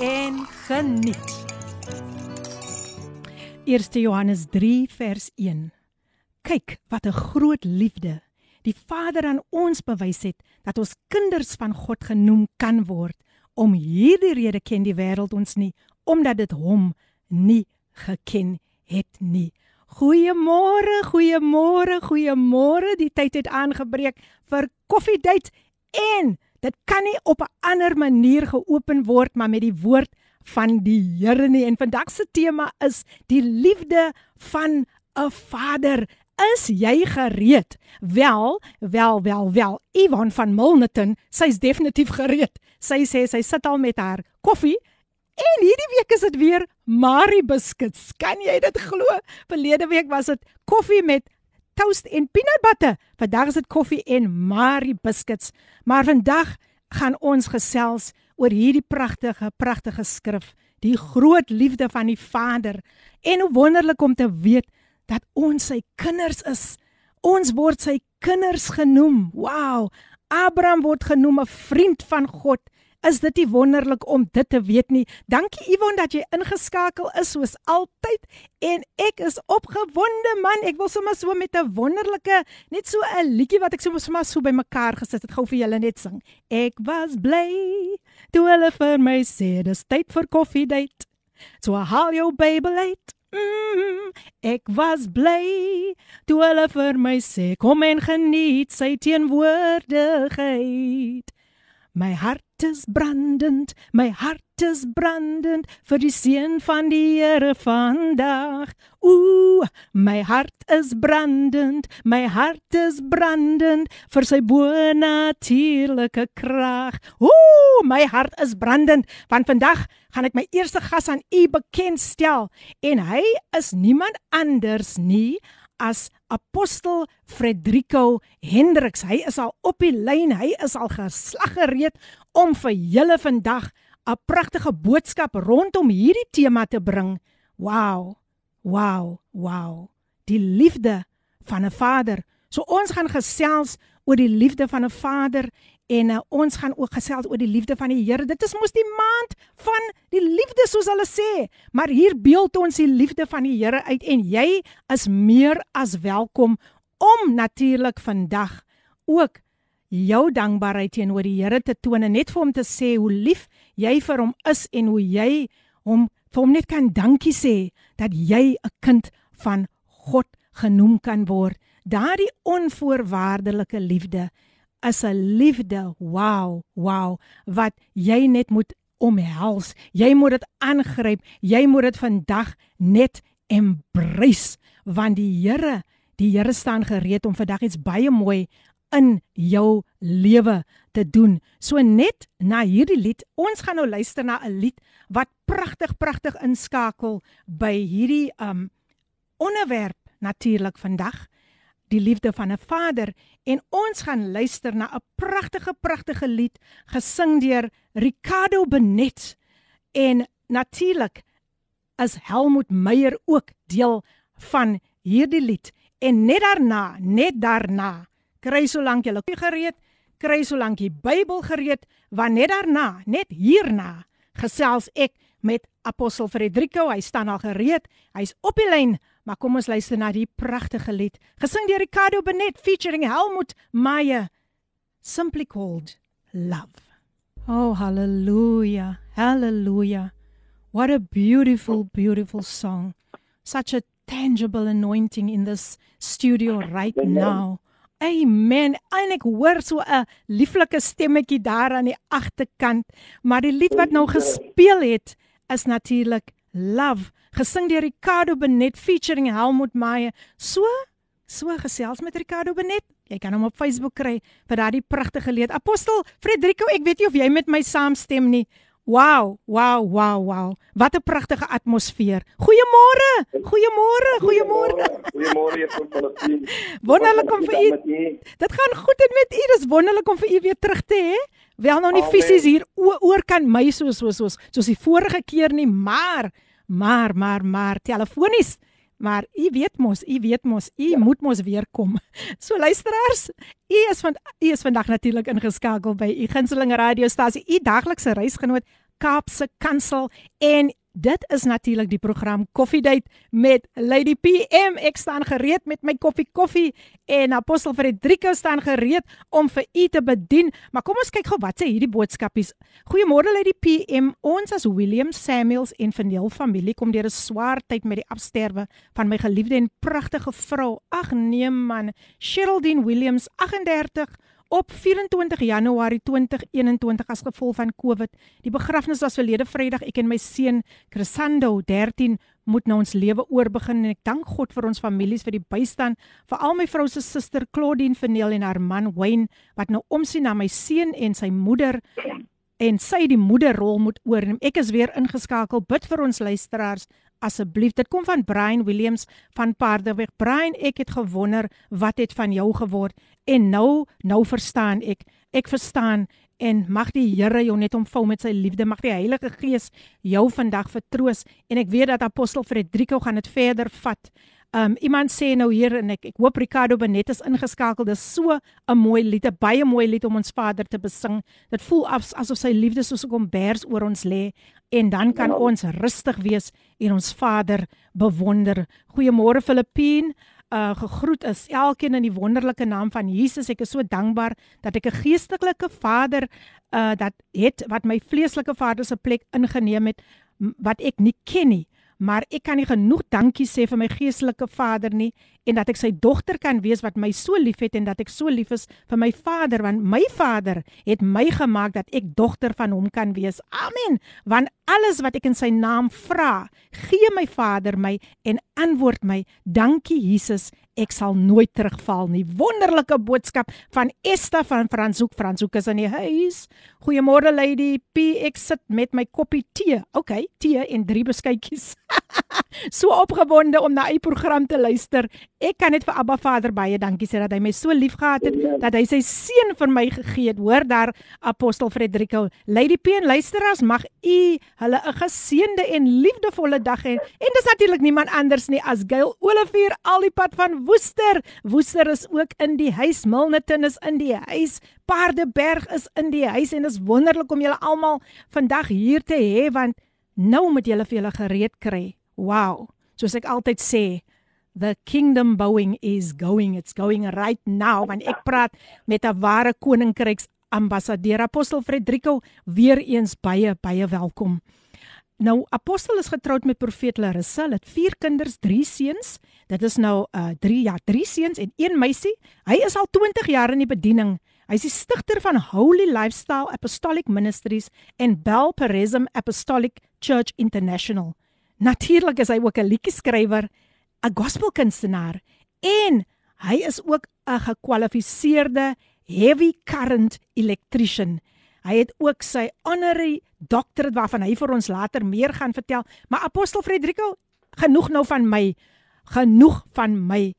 en geniet. 1 Johannes 3 vers 1. Kyk wat 'n groot liefde die Vader aan ons bewys het dat ons kinders van God genoem kan word. Om hierdie rede ken die wêreld ons nie omdat dit hom nie geken het nie. Goeiemôre, goeiemôre, goeiemôre. Die tyd het aangebreek vir koffiedייט en dit kan nie op 'n ander manier geopen word maar met die woord van die Here nie. En vandag se tema is die liefde van 'n Vader. Is jy gereed? Wel, wel, wel, wel. Ivan van Milnerton, sy's definitief gereed. Sy sê sy sit al met haar koffie en hierdie week is dit weer Marie biscuits. Kan jy dit glo? Verlede week was dit koffie met toast en peanut butter. Vandag is dit koffie en Marie biscuits. Maar vandag gaan ons gesels oor hierdie pragtige pragtige skrif, die groot liefde van die Vader. En hoe wonderlik om te weet dat ons sy kinders is. Ons word sy kinders genoem. Wow! Abraham word genoem 'n vriend van God. Is dit nie wonderlik om dit te weet nie? Dankie Yvonne dat jy ingeskakel is soos altyd en ek is opgewonde man. Ek wil sommer so met 'n wonderlike net so 'n liedjie wat ek sommer sommer so bymekaar gesit het gou vir julle net sing. Ek was bly toe hulle vir my sê dis tyd vir koffiedייט. So haal jou baby late. Mm, ek was bly toe hulle vir my sê kom en geniet sy teenwoordigheid. My hart is brandend, my hart is brandend vir die seën van die Here vandag. Ooh, my hart is brandend, my hart is brandend vir sy bonatuurlike krag. Ooh, my hart is brandend want vandag gaan ek my eerste gas aan u bekendstel en hy is niemand anders nie as apostel Frederico Hendriks. Hy is al op die lyn. Hy is al geslag gereed om vir julle vandag 'n pragtige boodskap rondom hierdie tema te bring. Wow. Wow. Wow. Die liefde van 'n vader. So ons gaan gesels oor die liefde van 'n vader En uh, ons gaan ook gesels oor die liefde van die Here. Dit is mos die maand van die liefde soos hulle sê. Maar hier beeld ons die liefde van die Here uit en jy is meer as welkom om natuurlik vandag ook jou dankbaarheid teenoor die Here te toon en net vir hom te sê hoe lief jy vir hom is en hoe jy hom vir hom net kan dankie sê dat jy 'n kind van God genoem kan word. Daardie onvoorwaardelike liefde is 'n liefde. Wow, wow, wat jy net moet omhels. Jy moet dit aangryp. Jy moet dit vandag net embrace want die Here, die Here staan gereed om vandag iets baie mooi in jou lewe te doen. So net na hierdie lied, ons gaan nou luister na 'n lied wat pragtig pragtig inskakel by hierdie um onderwerp natuurlik vandag die liefde van 'n vader. En ons gaan luister na 'n pragtige pragtige lied gesing deur Ricardo Benet. En natuurlik is Helmut Meyer ook deel van hierdie lied. En net daarna net daarna kry solank jy gereed kry solank jy Bybel gereed want net daarna net hierna gesels ek met apostel Frederico. Hy staan al gereed. Hy's op die lyn Maar kom ons luister na die pragtige lied, gesing deur Ricardo Benet featuring Helmut Meyer, simply called Love. Oh hallelujah. Hallelujah. What a beautiful beautiful song. Such a tangible anointing in this studio right now. Amen. En ek hoor so 'n lieflike stemmetjie daar aan die agterkant, maar die lied wat nou gespeel het is natuurlik Love gesing deur Ricardo Benet featuring Helmut Meyer. So so gesels met Ricardo Benet. Jy kan hom op Facebook kry vir daardie pragtige lied. Apostel Frederico, ek weet nie of jy met my saamstem nie. Wow, wow, wow, wow. Wat 'n pragtige atmosfeer. Goeiemôre. Goeiemôre. Goeiemôre. Goeiemôre vir Filippine. Wonderlik om vir u. Dit gaan goed en met u. Dis wonderlik om vir u weer terug te hê. Wel nou nie fisies hier oor kan my so so so soos die vorige keer nie, maar maar maar maar telefonies. Maar u weet mos, u weet mos, u ja. moet mos weer kom. So luisteraars, u is van u is vandag natuurlik ingeskakel by u gunsteling radiostasie, u daglikse reisgenoot Kaapse Kansel en Dit is natuurlik die program Coffee Date met Lady PM. Ek staan gereed met my koffie koffie en Apostel Fredrico staan gereed om vir u te bedien. Maar kom ons kyk gou wat sê hierdie boodskapies. Goeiemôre Lady PM. Ons as William Samuels en Vanel familie kom deur 'n swaar tyd met die afsterwe van my geliefde en pragtige vrou. Ag nee man, Sheraldine Williams, 38 op 24 Januarie 2021 as gevolg van COVID. Die begrafnis was verlede Vrydag. Ek en my seun Crescendo 13 moet nou ons lewe oorbegin en ek dank God vir ons families vir die bystand, veral my vrou se suster Claudine Verneel en haar man Wayne wat nou omsien na my seun en sy moeder en sy die moederrol moet oorneem. Ek is weer ingeskakel. Bid vir ons luisteraars asseblief. Dit kom van Brian Williams van Paardeweg. Brian, ek het gewonder wat het van jou geword en nou nou verstaan ek. Ek verstaan en mag die Here jou net omvou met sy liefde. Mag die Heilige Gees jou vandag vertroos en ek weet dat apostel Fredrico gaan dit verder vat. Um iemand sê nou hier en ek ek hoop Ricardo Benet is ingeskakel. Dis so 'n mooi lied, 'n baie mooi lied om ons Vader te besing. Dit voel af, asof sy liefde soos 'n kombers oor ons lê en dan kan ja. ons rustig wees en ons Vader bewonder. Goeiemôre Filippien. Uh gegroet is elkeen in die wonderlike naam van Jesus. Ek is so dankbaar dat ek 'n geestelike Vader uh dat het wat my vleeslike vader se plek ingeneem het wat ek nie ken nie maar ek kan nie genoeg dankie sê vir my geestelike vader nie en dat ek sy dogter kan wees wat my so liefhet en dat ek so lief is vir my vader want my vader het my gemaak dat ek dogter van hom kan wees. Amen. Want alles wat ek in sy naam vra, gee my vader my en antwoord my. Dankie Jesus ek sal nooit terugval nie. Wonderlike boodskap van Esta van Franshoek. Franshoek is in die huis. Goeiemôre lady P. Ek sit met my koppie tee. OK, tee en drie beskuitjies. so opgewonde om na u program te luister. Ek kan net vir Abba Vader baie dankie sê dat hy my so liefgehad het dat hy sy seun vir my gegee het. Hoor daar Apostel Frederico. Lady P en luisteraars, mag u hulle 'n geseënde en liefdevolle dag hê. En dis natuurlik niemand anders nie as Gail Olivier al die pad van Woester. Woester is ook in die huis. Milnerton is in die huis. Paardeberg is in die huis en dit is wonderlik om julle almal vandag hier te hê want nou moet julle vir julle gereed kry. Wow. Soos ek altyd sê, the kingdom bowing is going. It's going right now want ek praat met 'n ware koninkryks ambassadeur Apostel Frederico weer eens baie baie welkom. Nou Apostel is getroud met profeet Larissa. Hulle het 4 kinders, 3 seuns. Dit is nou uh 3 ja, 3 seuns en 1 meisie. Hy is al 20 jaar in die bediening. Hy is die stigter van Holy Lifestyle Apostolic Ministries en Bel Perism Apostolic Church International. Natuurlik is hy ook 'n liedjie-skrywer, 'n gospelkunstenaar en hy is ook 'n gekwalifiseerde heavy current electrician. Hy het ook sy honorary doctorate waarvan hy vir ons later meer gaan vertel. Maar Apostel Frederico, genoeg nou van my. Genoeg van my.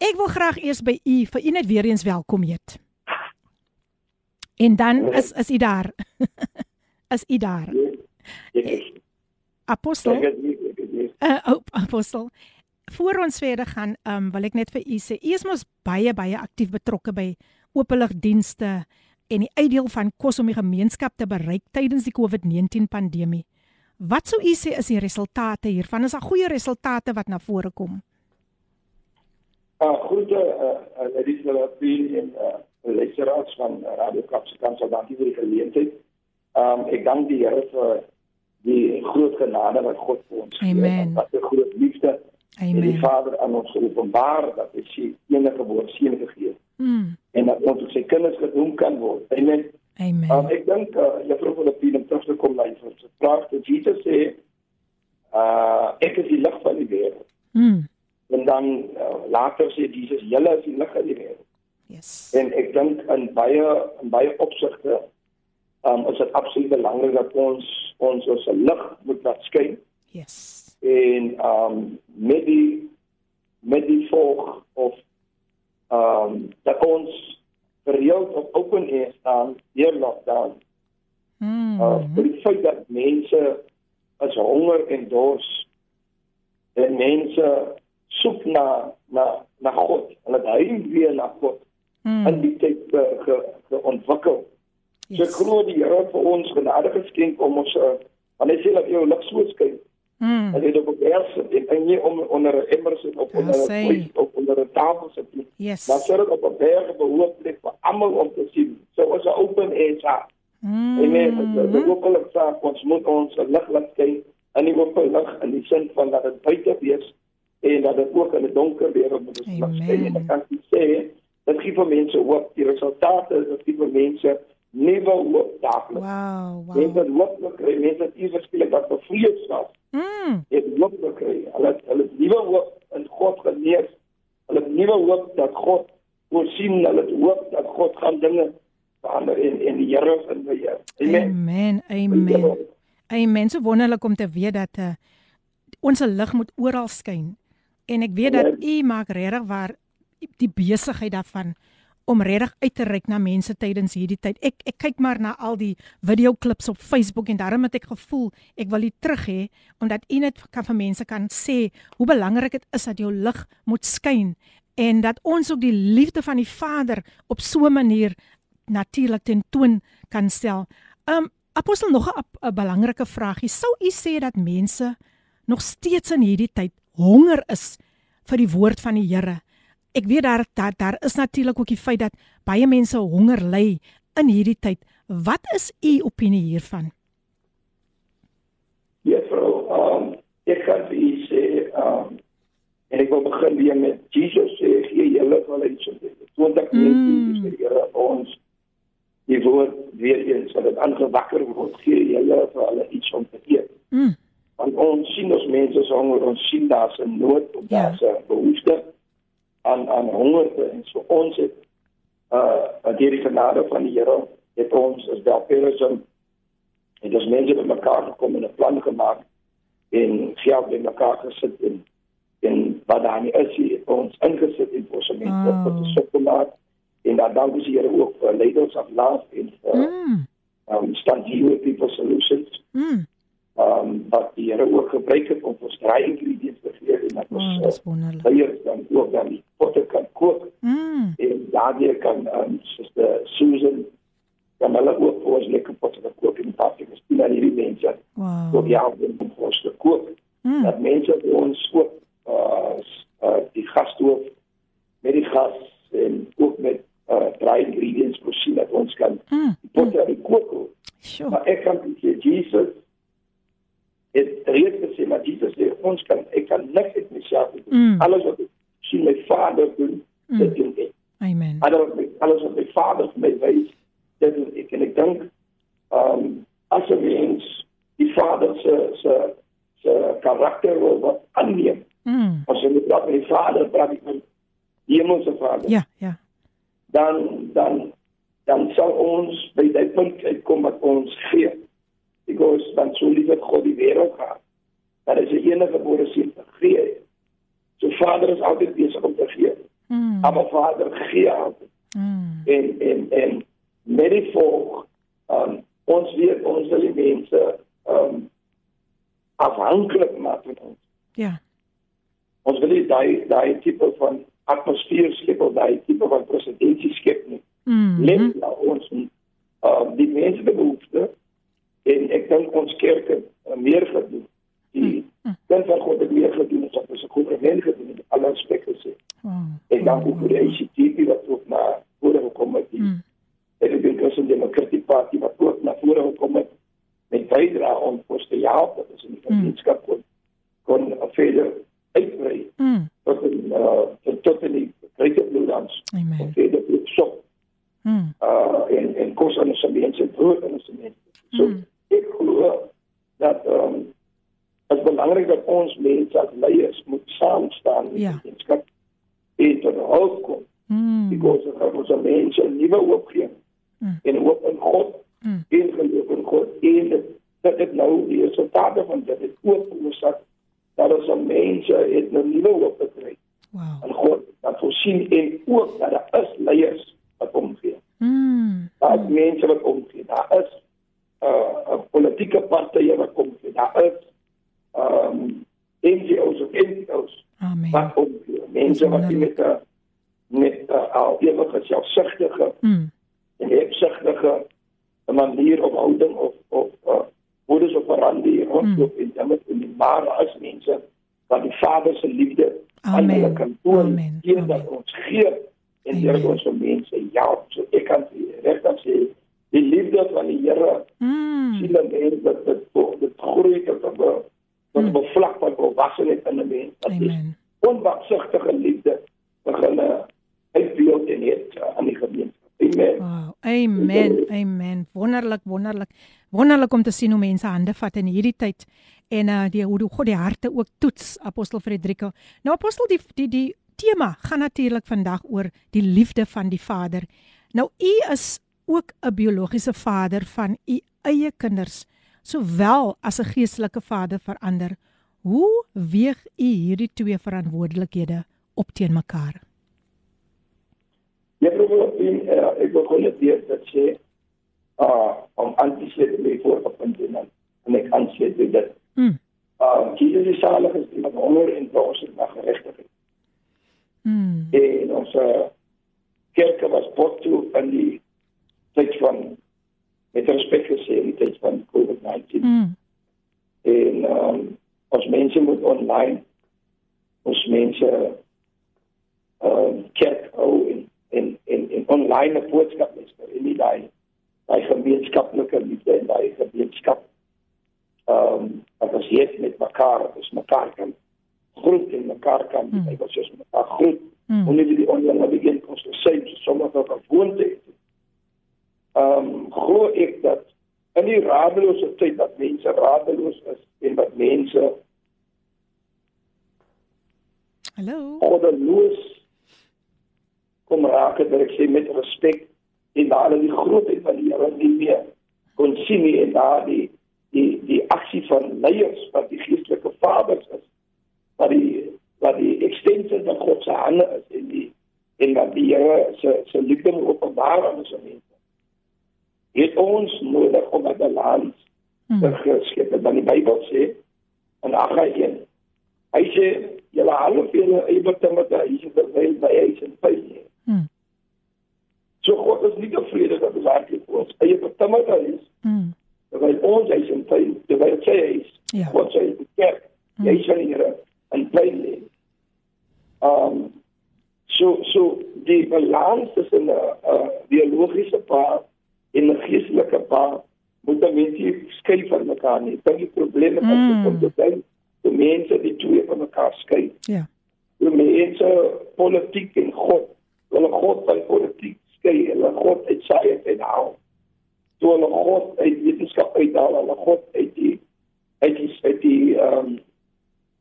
Ek wil graag eers by u vir u net weer eens welkom heet. En dan is is u daar. is u daar. Apostel. Uh, apostel. Voor ons verder gaan, um, wil ek net vir u sê, u is mos baie baie aktief betrokke by openligdienste en die uitdeel van kos om die gemeenskap te bereik tydens die COVID-19 pandemie. Wat sou u sê is die resultate hiervan? Is daar goeie resultate wat na vore kom? Ah, uh, goeie eh uh, uh, wel baie en eh uh, leerders van Radio Kaapse Kansel dankie vir die geleentheid. Ehm um, ek dank die Here vir die groot genade wat God vir ons gee. Amen. Wat 'n groot liefde. Amen. Die Vader aan ons openbaar dat hy sy enige woord seën gegee het. Mm. En dat ons sy kinders genoem kan word. Amen. Amen. Um, ek dink uh, Juffrou Filippine om terug te kom na die vraag wat Jesus sê, uh ek is die lig van die wêreld. Mm. En dan uh, later sê Jesus, julle is die lig van die wêreld. Yes. En ek dink in baie in baie opsigte um, is dit absoluut belangrik dat ons ons ons lig moet laat skyn Yes. en um met die met die volg of um dat ons gereeld op open air staan deur lockdown. Mm. Uh die feit dat mense is honger en dors en mense soek na na na God. Hulle hy weer na God in Mm. die tyd ge, ge, ge ontwikkel. So ek Yes. glo die Here het vir ons genade geskenk om ons uh, want hy sê dat jou lig so skyn Mm. Dat jy op 'n berg sit en en nie om onder 'n emmer sit of Ja, onder 'n sê. plek of onder 'n tafel sit nie. Yes. Maar sit dit op 'n berg behoort plek vir almal om te sien. So as 'n open air saak. Amen. Mm. Dit ook al saak ons moet ons lig laat skyn in die open lig in die sin van dat dit buite wees en dat dit ook in 'n donker wêreld moet ons lig skyn. En ek kan nie sê dit gee vir mense hoop. Die resultate is dat dit vir mense nuwe hoop daagliks. Wow, wow. Mense hoop nog kry, mense het iets skielik wat bevrees was. Mm. het hoop gekry. Hulle het- hulle het nuwe hoop in God genees. Hulle nuwe hoop dat God voorsien. Hulle hoop dat God gaan dinge verander en en die Here in beheer. Amen. Amen. Amen. Amen. So wonderlik om te weet dat uh, ons lig moet oral skyn. En ek weet dat u maak regtig waar die besigheid daarvan om regtig uit te reik na mense tydens hierdie tyd. Ek ek kyk maar na al die videoklips op Facebook en daarom het ek gevoel ek wil dit terug hê omdat u net kan vir mense kan sê hoe belangrik dit is dat jou lig moet skyn en dat ons ook die liefde van die Vader op so 'n manier natuurlik tentoon kan stel. Um apostel nog 'n belangrike vraagie. Sou u sê dat mense nog steeds in hierdie tyd honger is vir die woord van die Here? Ek weet daar daar, daar is natuurlik ook die feit dat baie mense honger ly in hierdie tyd. Wat is u opinie hiervan? Juffrou, um ek kan vir u sê um en ek wil begin weer met Jesus sê gee julle wel iets om te doen. 20 Mm. minute sê Here ons die woord weer eens dat dit aangewakker word gee julle vir hulle iets om te eet. Mm. want ons sien ons mense honger ons sien daar's 'n nood of Ja. daar's 'n behoefte aan aan honger en so ons het uh deur die genade van die Here het ons as Belperism het ons mense bymekaar gekom en 'n plan gemaak en geld bymekaar gesit en en wat daar nie is het ons ingesit en ons mense Oh. tot 'n sop gemaak en dan dank ons die Here ook vir leiders of love en vir Mm. um stand here people solutions Mm. Um wat die Here ook gebruik het om ons dry ingredients te gee en dat Oh, ons dis uh, wonderlik. eiers dan ook dan die potte kan kook Mm. en daardeur kan um Suster Susan dan hulle ook vir ons lekker potte kan kook en pas ek is nie aan hierdie mense ook Wow. ja om vir ons te kook Mm. dat mense vir ons ook uh, uh die gasstoof met die gas en ook met uh dry ingredients voorsien dat ons kan Mm. die potte mm. kook Sure. Maar ek kan sê Jesus het reeds gesê maar Jesus sê ons kan ek kan niks uit myself doen. Mm. Alles wat ek sien my Vader doen, Mm. dit doen ek. Amen. Alles wat my, alles wat my Vader vir my wys, dit doen ek. En ek dink ehm um, as 'n mens die Vader se se se karakter wil wat aanneem. Mm. As jy met praat met die Vader, praat met die hemelse Vader. Ja, ja. dan dan dan sal ons by daai punt uitkom wat ons gee. Because dan sou lief het God die wêreld gehad. Dat is 'n enige gebore seun te gee. So Vader is altyd besig om te gee. Mm. Maar Vader gee altyd. Mm. En en en met die volk um, ons weet ons wil die mense um, afhanklik maak van ons. Ja. Ons wil nie daai daai tipe van atmosfeer skep of daai tipe van presidentskap skep nie. Mm. let na ons uh, die menslike behoefte en ek dink ons kerk het uh, meer gedoen. Die Mm. kind van God het meer gedoen as wat ons goeie gedoen het in alle aspekte sê. Wow. En dan ook vir die ICT wat ook na vore gekom het. Die Mm. Republican Christian Democratic Party wat ook na vore gekom het met bydra om ons te help dat ons in die gemeenskap kon kon verder uitbrei Mm. tot in uh, tot in die groter bloedans. Amen. Verder op sop Mm. uh en en kos aan ons mense brood aan ons mense. So Mm. ek glo dat ehm um, is belangrik dat ons mense as leiers moet saam staan in Ja. die gemeenskap en tot hulp kom. Mm. Because ons aan mense nuwe hoop gee Mm. en hoop in God Mm. en en dit dat dit nou die resultate van dit het ook veroorsaak dat ons mense het 'n nuwe hoop gekry. Wow. En God dat voorsien en ook dat daar is leiers wat omgee. Mm. Daar is mense wat omgee. Daar is uh 'n politieke partye wat omgee. Daar is ehm um, NGO's of NGO's Amen. wat omgee. Mense wat nie met 'n met 'n al ewige selfsugtige Mm. en hebsugtige manier of houding of of uh, modus operandi rondloop Hmm. en dan met die maar as mense wat die Vader se liefde aan hulle kan toon deur dat ons gee en deur ons vir mense help so ek kan regtig sê die liefde van die Here Mm. sien dan mens dat dit dit groei tot 'n tot 'n vlak van volwassenheid in 'n mens dat Amen. onwagsigtige liefde begin uh, uitbeeld en het uh, aan die gemeenskap amen Wow. Amen. Amen. Wonderlik, wonderlik. Wonderlik om te sien hoe mense hande vat in hierdie tyd en uh die hoe God die harte ook toets apostel Frederico. Nou apostel die die die tema gaan natuurlik vandag oor die liefde van die Vader. Nou u is ook 'n biologiese vader van u eie kinders, sowel as 'n geestelike vader vir ander. Hoe weeg u hierdie twee verantwoordelikhede op teen mekaar? Ja, probeer in uh, ek wil gewoon net weer dat sê uh om aan te by voorgepunt en dan en ek aansluit by dit. Mm. Uh Jesus is salig is die wat honger en dors is na geregtigheid. Mm. En ons uh, kerke was pot toe in die tyd van met respek gesê in die tyd van COVID-19. Mm. En um, ons mense moet online ons mense um, kerk hou en en en, en online 'n boodskap luister en nie daai daai gemeenskaplike liefde en daai gemeenskap ehm um, wat ons het met mekaar, dat ons mekaar kan groet en mekaar kan Mm. mm. ek sê mekaar groet. Mm. Mm. nie die online bijeenkomst te zijn, sommige ook al gewoonte het. Ehm um, glo ek dat in die radeloose tyd dat mense radeloos is en dat mense Hallo. goddeloos kom raak dat ek sê met respek en daar die grootheid van die Here nie meer kon sien nie en daar die die die aksie van leiers wat die geestelike vaders is wat die wat die extensie van God se hande is en die en wat die Here se se liefde openbaar aan ons mense. Het ons nodig om 'n balans te geskep het. Dan die Bybel sê in Agai 1. Hy sê julle half julle eie met hy is terwyl by hy is in pyn. nie." Mm. So God is nie tevrede dat ons hardloop vir ons eie betimmerheid is Mm. terwyl ons hy is in pyn, terwyl sy hy is. Ja. God sê die kerk, Mm. jy sal hier in pyn lê. Um so so die balans tussen 'n uh, biologiese pa en 'n geestelike pa moet dan mens nie skei van mekaar nie. Dit is probleme wat Mm. kom te dink. Die mense die twee van mekaar skei. Ja. Die mense politiek en God. Hulle God van politiek skei. Hulle God uit science en haal. Toe hulle God uit wetenskap uithaal, hulle God uit die uit die uit die ehm um,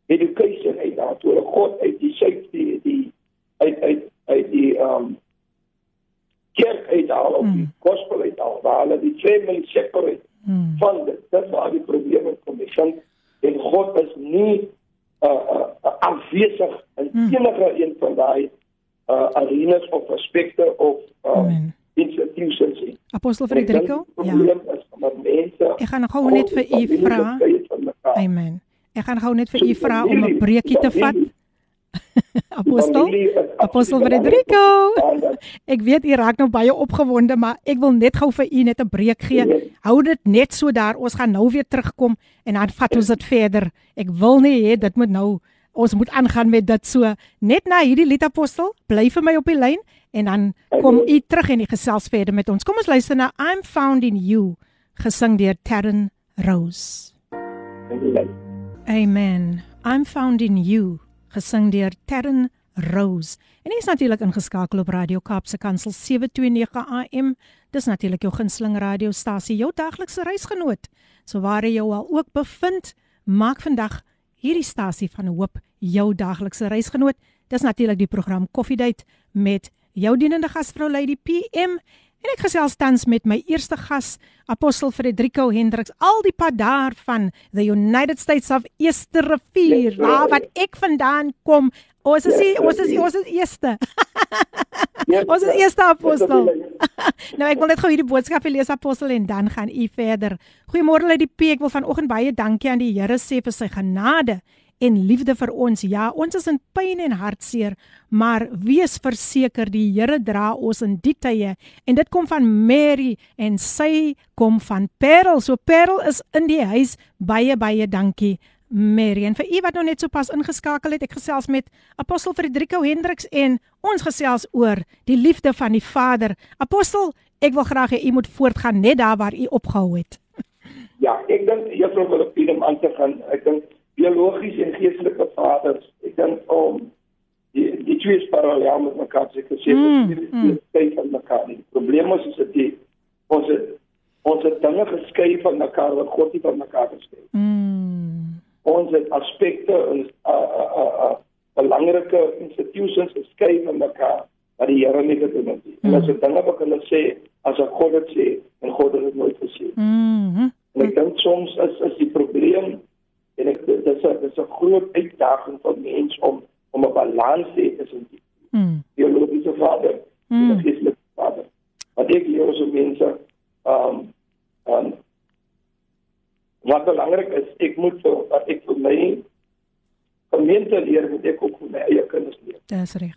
education uithaal. Toe hulle God uit die safety die uit uit uit die ehm um, kerk uithaal of die Mm. gospel uithaal. Waar hulle die twee wil separate Mm. van dit. Dit waar die probleme kom. Ek dink en God is nie uh, uh, uh, afwesig in Hmm. enige een van daai uh, arenas of aspekte of uh, Amen. institutions nie. Apostel Frederico? Ja. mense Ek gaan gou net vir u vra. Amen. Ek gaan gou net vir u vra om 'n breekie te vat. Apostel? Apostel Frederico. Ek weet u raak nou baie opgewonde, maar ek wil net gou vir u net 'n breek gee. Hou dit net so daar. Ons gaan nou weer terugkom en dan vat ons dit verder. Ek wil nie hê dit moet nou ons moet aangaan met dit so. Net na hierdie lied apostel, bly vir my op die lyn en dan kom u terug en u gesels verder met ons. Kom ons luister na I'm Found in You gesing deur Taryn Rose. Amen. I'm found in you gesing deur Terren Rose. En hy's natuurlik ingeskakel op Radio Kaapse Kansel 729 AM. Dis natuurlik jou gunsteling radiostasie, jou daglikse reisgenoot. So waar jy jou al ook bevind, maak vandag hierdie stasie van hoop jou daglikse reisgenoot. Dis natuurlik die program Koffiedייט met jou dienende gasvrou Lady PM En ek gesels tans met my eerste gas, Apostel Frederico Hendriks, al die pad daar van the United States of Easterrivier, Yes, waar sir. wat ek vandaan kom. Ons is die, ons is sir. ons is eerste. Yes, Ons is eerste apostel. Yes, nou ek wil net gou hierdie boodskap lees apostel en dan gaan u verder. Goeiemôre uit die P. Ek wil vanoggend baie dankie aan die Here sê vir sy genade en liefde vir ons. Ja, ons is in pyn en hartseer, maar wees verseker die Here dra ons in die tye en dit kom van Mary en sy kom van Parel. So Parel is in die huis. Baie baie dankie. Mary en vir u wat nou net sopas ingeskakel het, ek gesels met Apostel Frederico Hendriks en ons gesels oor die liefde van die Vader. Apostel, ek wil graag hê u moet voortgaan net daar waar u opgehou het. Ja, ek dink juffrou Filippine om aan te gaan. Ek dink biologies en geestelike vaders, ek dink om die die twee is parallel met mekaar se gesê, Mm, dit mm. skei van mekaar. Die probleem is is dit die ons ons het dinge geskei van mekaar wat God nie van mekaar geskei het. Mm. Ons het aspekte en uh, uh, uh, belangrike institutions geskei van mekaar wat die Here nie gedoen het nie. En as dit dinge wat hulle sê, as 'n God dit sê, en God het dit nooit gesê. nie. Mhm. En ek dink soms is is die probleem en ek dit is 'n dis 'n groot uitdaging vir mens om om 'n balans te hê tussen die Mm. biologiese vader en Mm. die geestelike vader. Wat ek leer so mense ehm ehm wat belangrik is, ek moet vir wat ek vir my gemeente leer, moet ek ook vir my eie kinders leer. Dis reg.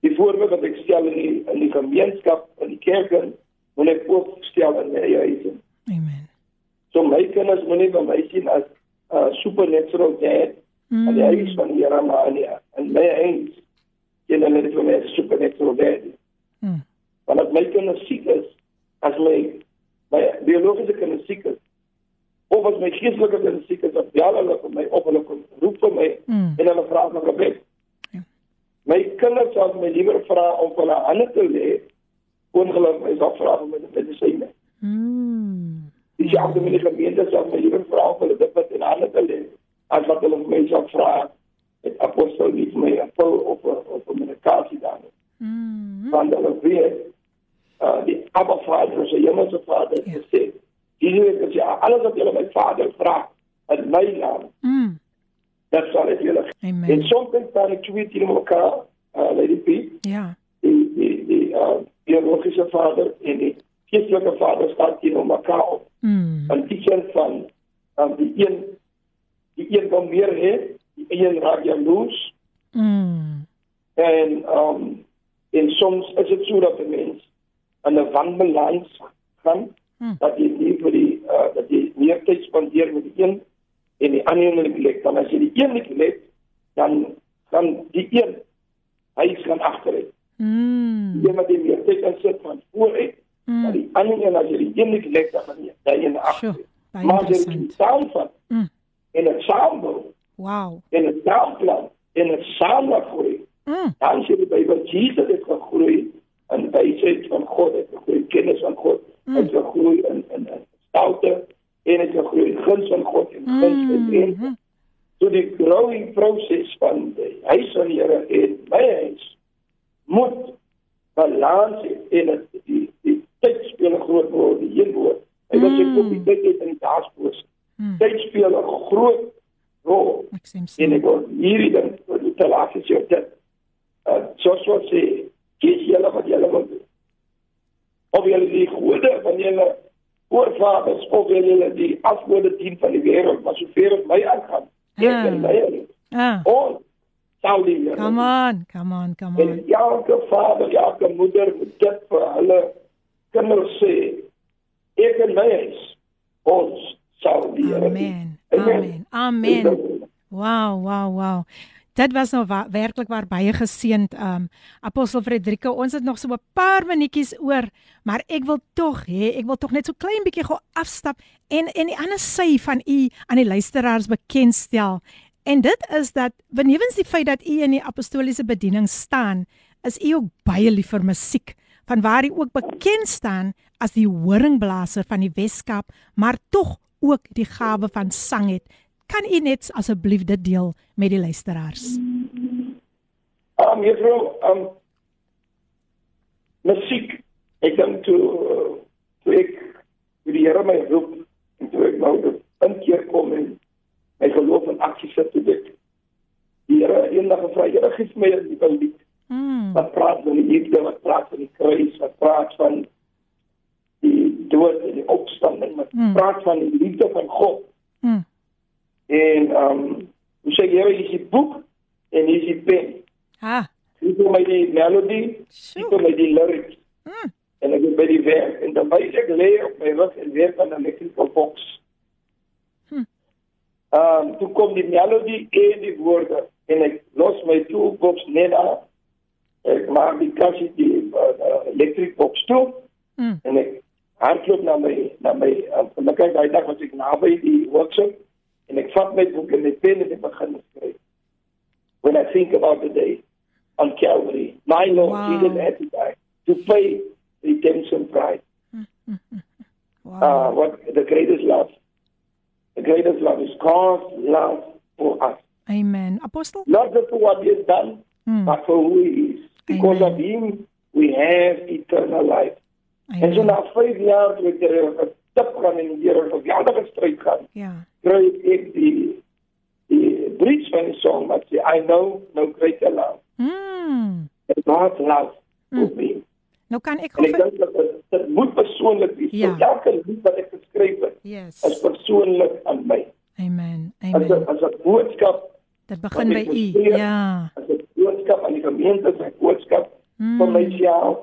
Die voorbeeld wat ek stel in die in die gemeenskap, in die kerk, moet ek ook stel in my eie huis. Amen. So my kinders moenie by my sien as uh, supernatural dad Mm. en die huis van die Here maar nie. En my huis ken hulle nie vir my supernatural dad. nie. Mm. Want as my kinders siek is, as my my biologiese kinders siek is, of as my geestelike kinders siek is, dan bel hulle vir my op hulle kom roep vir my Mm. en hulle vra my gebed. Ja. My kinders sal my liewer vra om hulle hande te lê, ongeluk my sal vra om my medisyne. Mm. Die selfde met die gemeente sal my liewer vra of hulle dit wat in hande te lê as wat hulle my sal vra met apostel nie vir my pil of of 'n medikasie dan. Mm. Want hulle weet uh die Abba Vader, se hemelse Vader Ja. het gesê, "Hierdie is ja alles wat julle my Vader vra in my naam, Mm. dat sal ek julle gee." En Amen. soms staan ek twee teen mekaar, uh Lady P, Ja. die die die uh biologiese vader en die geestelike vader staan teen mekaar op. Mm. in die sin van um, die een die een wil meer hê, die een raak jaloers Mm. en um, en soms is dit so dat 'n mens in 'n wanbalans gaan Hmm. dat jy nie vir die uh, dat jy meer tyd spandeer met die een en die ander een neglect. Dan as jy die een neglect, dan gaan die een hy gaan agteruit. Mm. Die een wat jy meer tyd kan sit van vooruit, maar Mm. die ander een as jy die een neglect, dan gaan jy Sjoe, agteruit. baie Maar jy dit interessant. saamvat Mm. en dit saambou Wow. en dit saamplan en dit saam groei, Mm. dan sê die Bybel Jesus het gegroei in wysheid van God, het gegroei in kennis van God, Mm. het gegroei in in in stoute en het gegroei in guns van God en guns van Mm. en so die growing proses van die huis van die Here en my huis moet balans hê en het, die speel 'n groot rol die een woord. Hy wil sê Mm. kom die tyd het in die daagspoos. Mm. Tyd speel 'n groot rol Ek sê en so. ek wil hierdie ding vir die te laat gesê dit uh, soos wat sê kies julle wat julle wil doen of julle die goede van julle voorvaders of julle die afgode dien van die wêreld maar sover dit my aangaan ek Ah. en my huis, Ah. ons sal die Here Come on, come on, come en on. elke vader elke moeder moet dit vir hulle kinders sê ek en my huis ons sal dien. Amen. Amen. Amen. Wow, wow, wow. Dit was nou wa werklik waar baie geseend um Apostel Frederike. Ons het nog so 'n paar minuutjies oor, maar ek wil tog hê, ek wil tog net so klein bietjie gou afstap en en die ander sy van u aan die luisteraars bekendstel. En dit is dat benewens die feit dat u in die apostoliese bediening staan, is u ook baie lief vir musiek, vanwaar u ook bekend staan as die horingblaser van die Weskaap, maar tog ook die gawe van sang het. Kan u net asseblief dit deel met die luisteraars? Um, juffrou, um, musiek ek dink toe uh, toe ek vir die Here my roep en toe ek nou in keer kom en my geloof in aksie sit toe dit die Here eendag gevra Here gee my 'n nuwe lied Mm. wat praat van die liefde wat praat van die kruis wat praat van die dood en die opstanding wat Mm. praat van die liefde van God Mm. en ehm um, hoe sê jy hier is die boek en hier is die pen Ha. hier kom my die melody Sjoe. kom my die lyrics Mm. en ek is by die werk en dan wys ek lê op my rug en werk aan 'n electrical box. Hm. Ehm um, toe kom die melody en die woorde en ek los my toolbox net af. Ek maak die kassie die uh, electric box toe Mm. en ek hardloop na my na my uh, my kyk daai dag was ek naby die workshop en ek vat my boek en my pen en ek begin skryf. When I think about the day on Calvary, my Lord Wow. Jesus had to die to pay redemption price. Wow. Uh, what the greatest love? The greatest love is God's love for us. Amen. Apostel? Not just for what He has done, Mm. but for who He is. Because Amen. of Him, we have eternal life. En so Amen. na 5 jaar toe ek er 'n tip gaan en deur 'n geweldige stryd gaan, Ja. kry ek die die bridge van die song wat sê I know no greater love Mm. than God's love for Mm. me. Nou kan ek gou ek vir dink dat dit, moet persoonlik wees. Ja. Ja. Elke lied wat ek geskryf het, Yes. is persoonlik aan my. Amen. As 'n Amen. as 'n boodskap, Dit begin by ek u. Ja. as 'n boodskap aan die gemeente, 'n boodskap Mm. vir myself.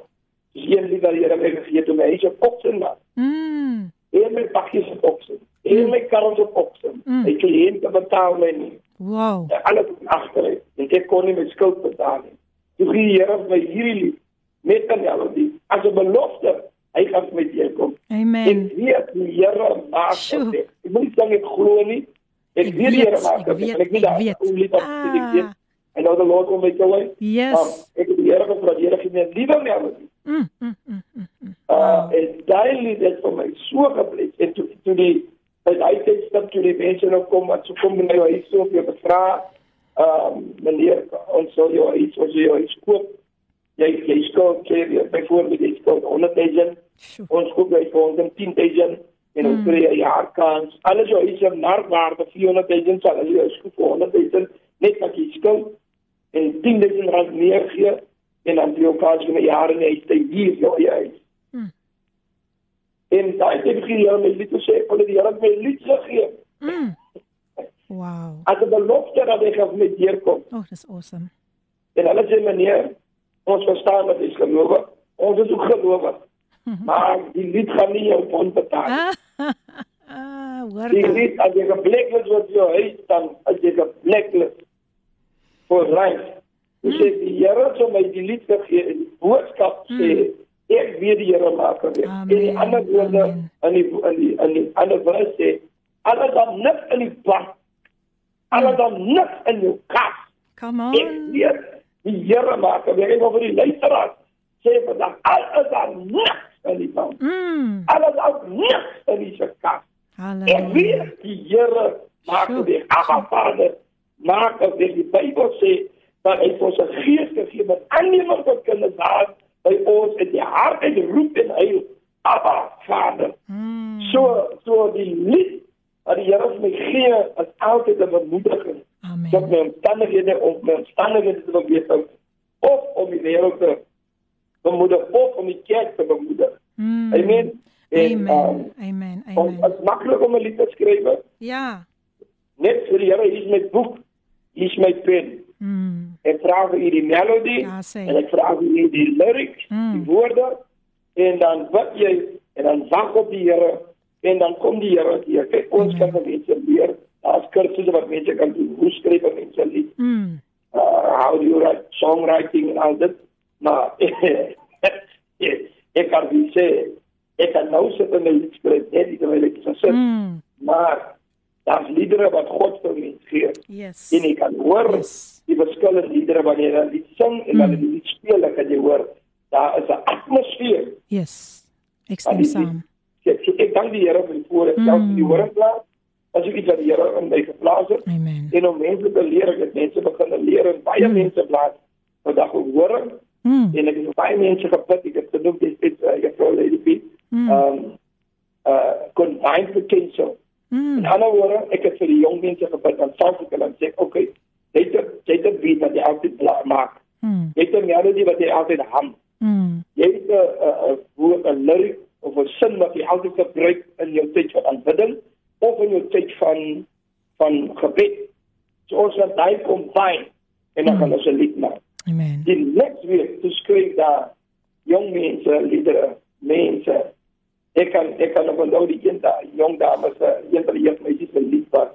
Dis een lied wat die Here my gegee het om my huis op te maak. Mm. En my pakkies op te. En my karre op te. Mm. Ek kliënte betaal my nie. Wow. En alles agteruit. En ek kon nie my skuld betaal nie. Toe gee die Here my hierdie lied met 'n melodie as 'n belofte. Hy gaan vir my deurkom. Amen. Ek weet die Here maak dit. Ek moet sê ek glo nie. Ek, Ek weet die Here weet, maak ek dit. weet, En ek weet ek dat weet. lief dat Ah. I know the Lord will make a way. Yes. Um, ek het die Here gevra, die Here gee my 'n liewe melodie. Mm. Mm. Mm. Mm. mm. Uh, en daai lied het vir my so gebless. En toe toe die by daai tyd stap toe die mense nou kom wat so kom by my huis toe om jou te vra, ehm um, meneer, ons sal jou iets ons sal jou iets koop. Jy jy skuld keer jy byvoorbeeld jy skuld 100 000 Sjoe. ons koop hy vir ons 10000 en ons kry 'n jaar kans. Alles jou is 'n markwaarde 400000 sal hulle jou skoop vir 100000 net wat jy skuld en 10000 rand meer gee en dan jy ook kans vir 'n jaar en jy stay hier jou eie huis. Hmm. En daai het begin jy met lied te sê, hulle die Here my lied gegee. Mm. Wow. As 'n belofte dat hy gaan met deurkom. Oh, dis awesome. En hulle sê meneer, ons verstaan dat jy gelowig. Ons is ook gelowig. Maar die lied gaan nie jou bond betaal. nie. Ah, ah, hoor Die lied as jy geblacklist word jou huis dan as jy geblacklist for life. Jy sê die Here het my die lied gegee en die boodskap sê ek weet die Here maak dit. En die ander woorde in die in die in die ander vers sê alles dan niks in die bak. Alles dan niks in jou kas. Come Ek on. weet die Here maak dit. Ek wil vir die luisteraars sê vandag alles dan niks in die bak. Mm. Alles dan niks in die kas. Ek Halleluja. weet die Here maak Sjoe, dit. Abba Vader maak dit. Die Bybel sê dat hy ons 'n gees gegee het wat aanneming tot kinders daar by ons in die hart en roep en hy Abba Vader. Mm. So so die lied wat die Here vir my gee is altyd 'n bemoediging. Amen. Dat my omstandighede of my omstandighede te beter of om die wêreld te bemoedig of om die kerk te bemoedig. Mm. Amen. En, Amen. um, Amen. Om Amen. is maklik om 'n lied te skryf. Ja. Net vir die Here, hier is my boek, is my pen. Mm. Ek vra vir u die melodie Ja, en ek vra vir u die lyrics, Mm. die woorde en dan wat jy en dan wag op die Here en dan kom die Here hier. Kyk, ons Amen. kan van mense leer. Daar's kursusse wat mense kan doen. Hoe skryf 'n mens 'n lied? Mm. Uh, how do you write songwriting en al dit? Maar ek kan nie sê ek kan nou sit en 'n lied skryf net terwyl ek so sit. Mm. Maar daar's liedere wat God vir mens gee. Yes. En jy kan hoor Yes. die verskillende liedere wanneer jy dit sing en wanneer jy dit speel, dan kan jy hoor daar is 'n atmosfeer. Yes. Ek stem saam. Ek so ek dank die Here vir die voorreg Mm. self vir die horingplaas. As ek iets wat die Here in my geplaas het Amen. en om mense te leer, ek het mense begin leer en baie Mm. mense plaas vandag ook horing Mm. En ek het baie mense gebid, ek het genoem dit is uh, juffrou Lady P. Mm. Um uh combined potential. Mm. In ander woorde, ek het vir die jong mense gebid en selfs ek hulle sê, "Oké, jy het jy het 'n beat wat jy altyd bla- maak. Mm. Jy het 'n melodie wat jy altyd hum. Mm. Jy het 'n woord, 'n lyric of 'n sin wat jy altyd gebruik in jou tyd van aanbidding of in jou tyd van van gebed. So ons laat daai combine en dan Mm. gaan ons 'n lied maak. Amen. Die next week toe skryf daar jong mense, liedere, mense. Ek kan ek kan op een daar, jong dames, eh, een van die jeugmeisies se lied was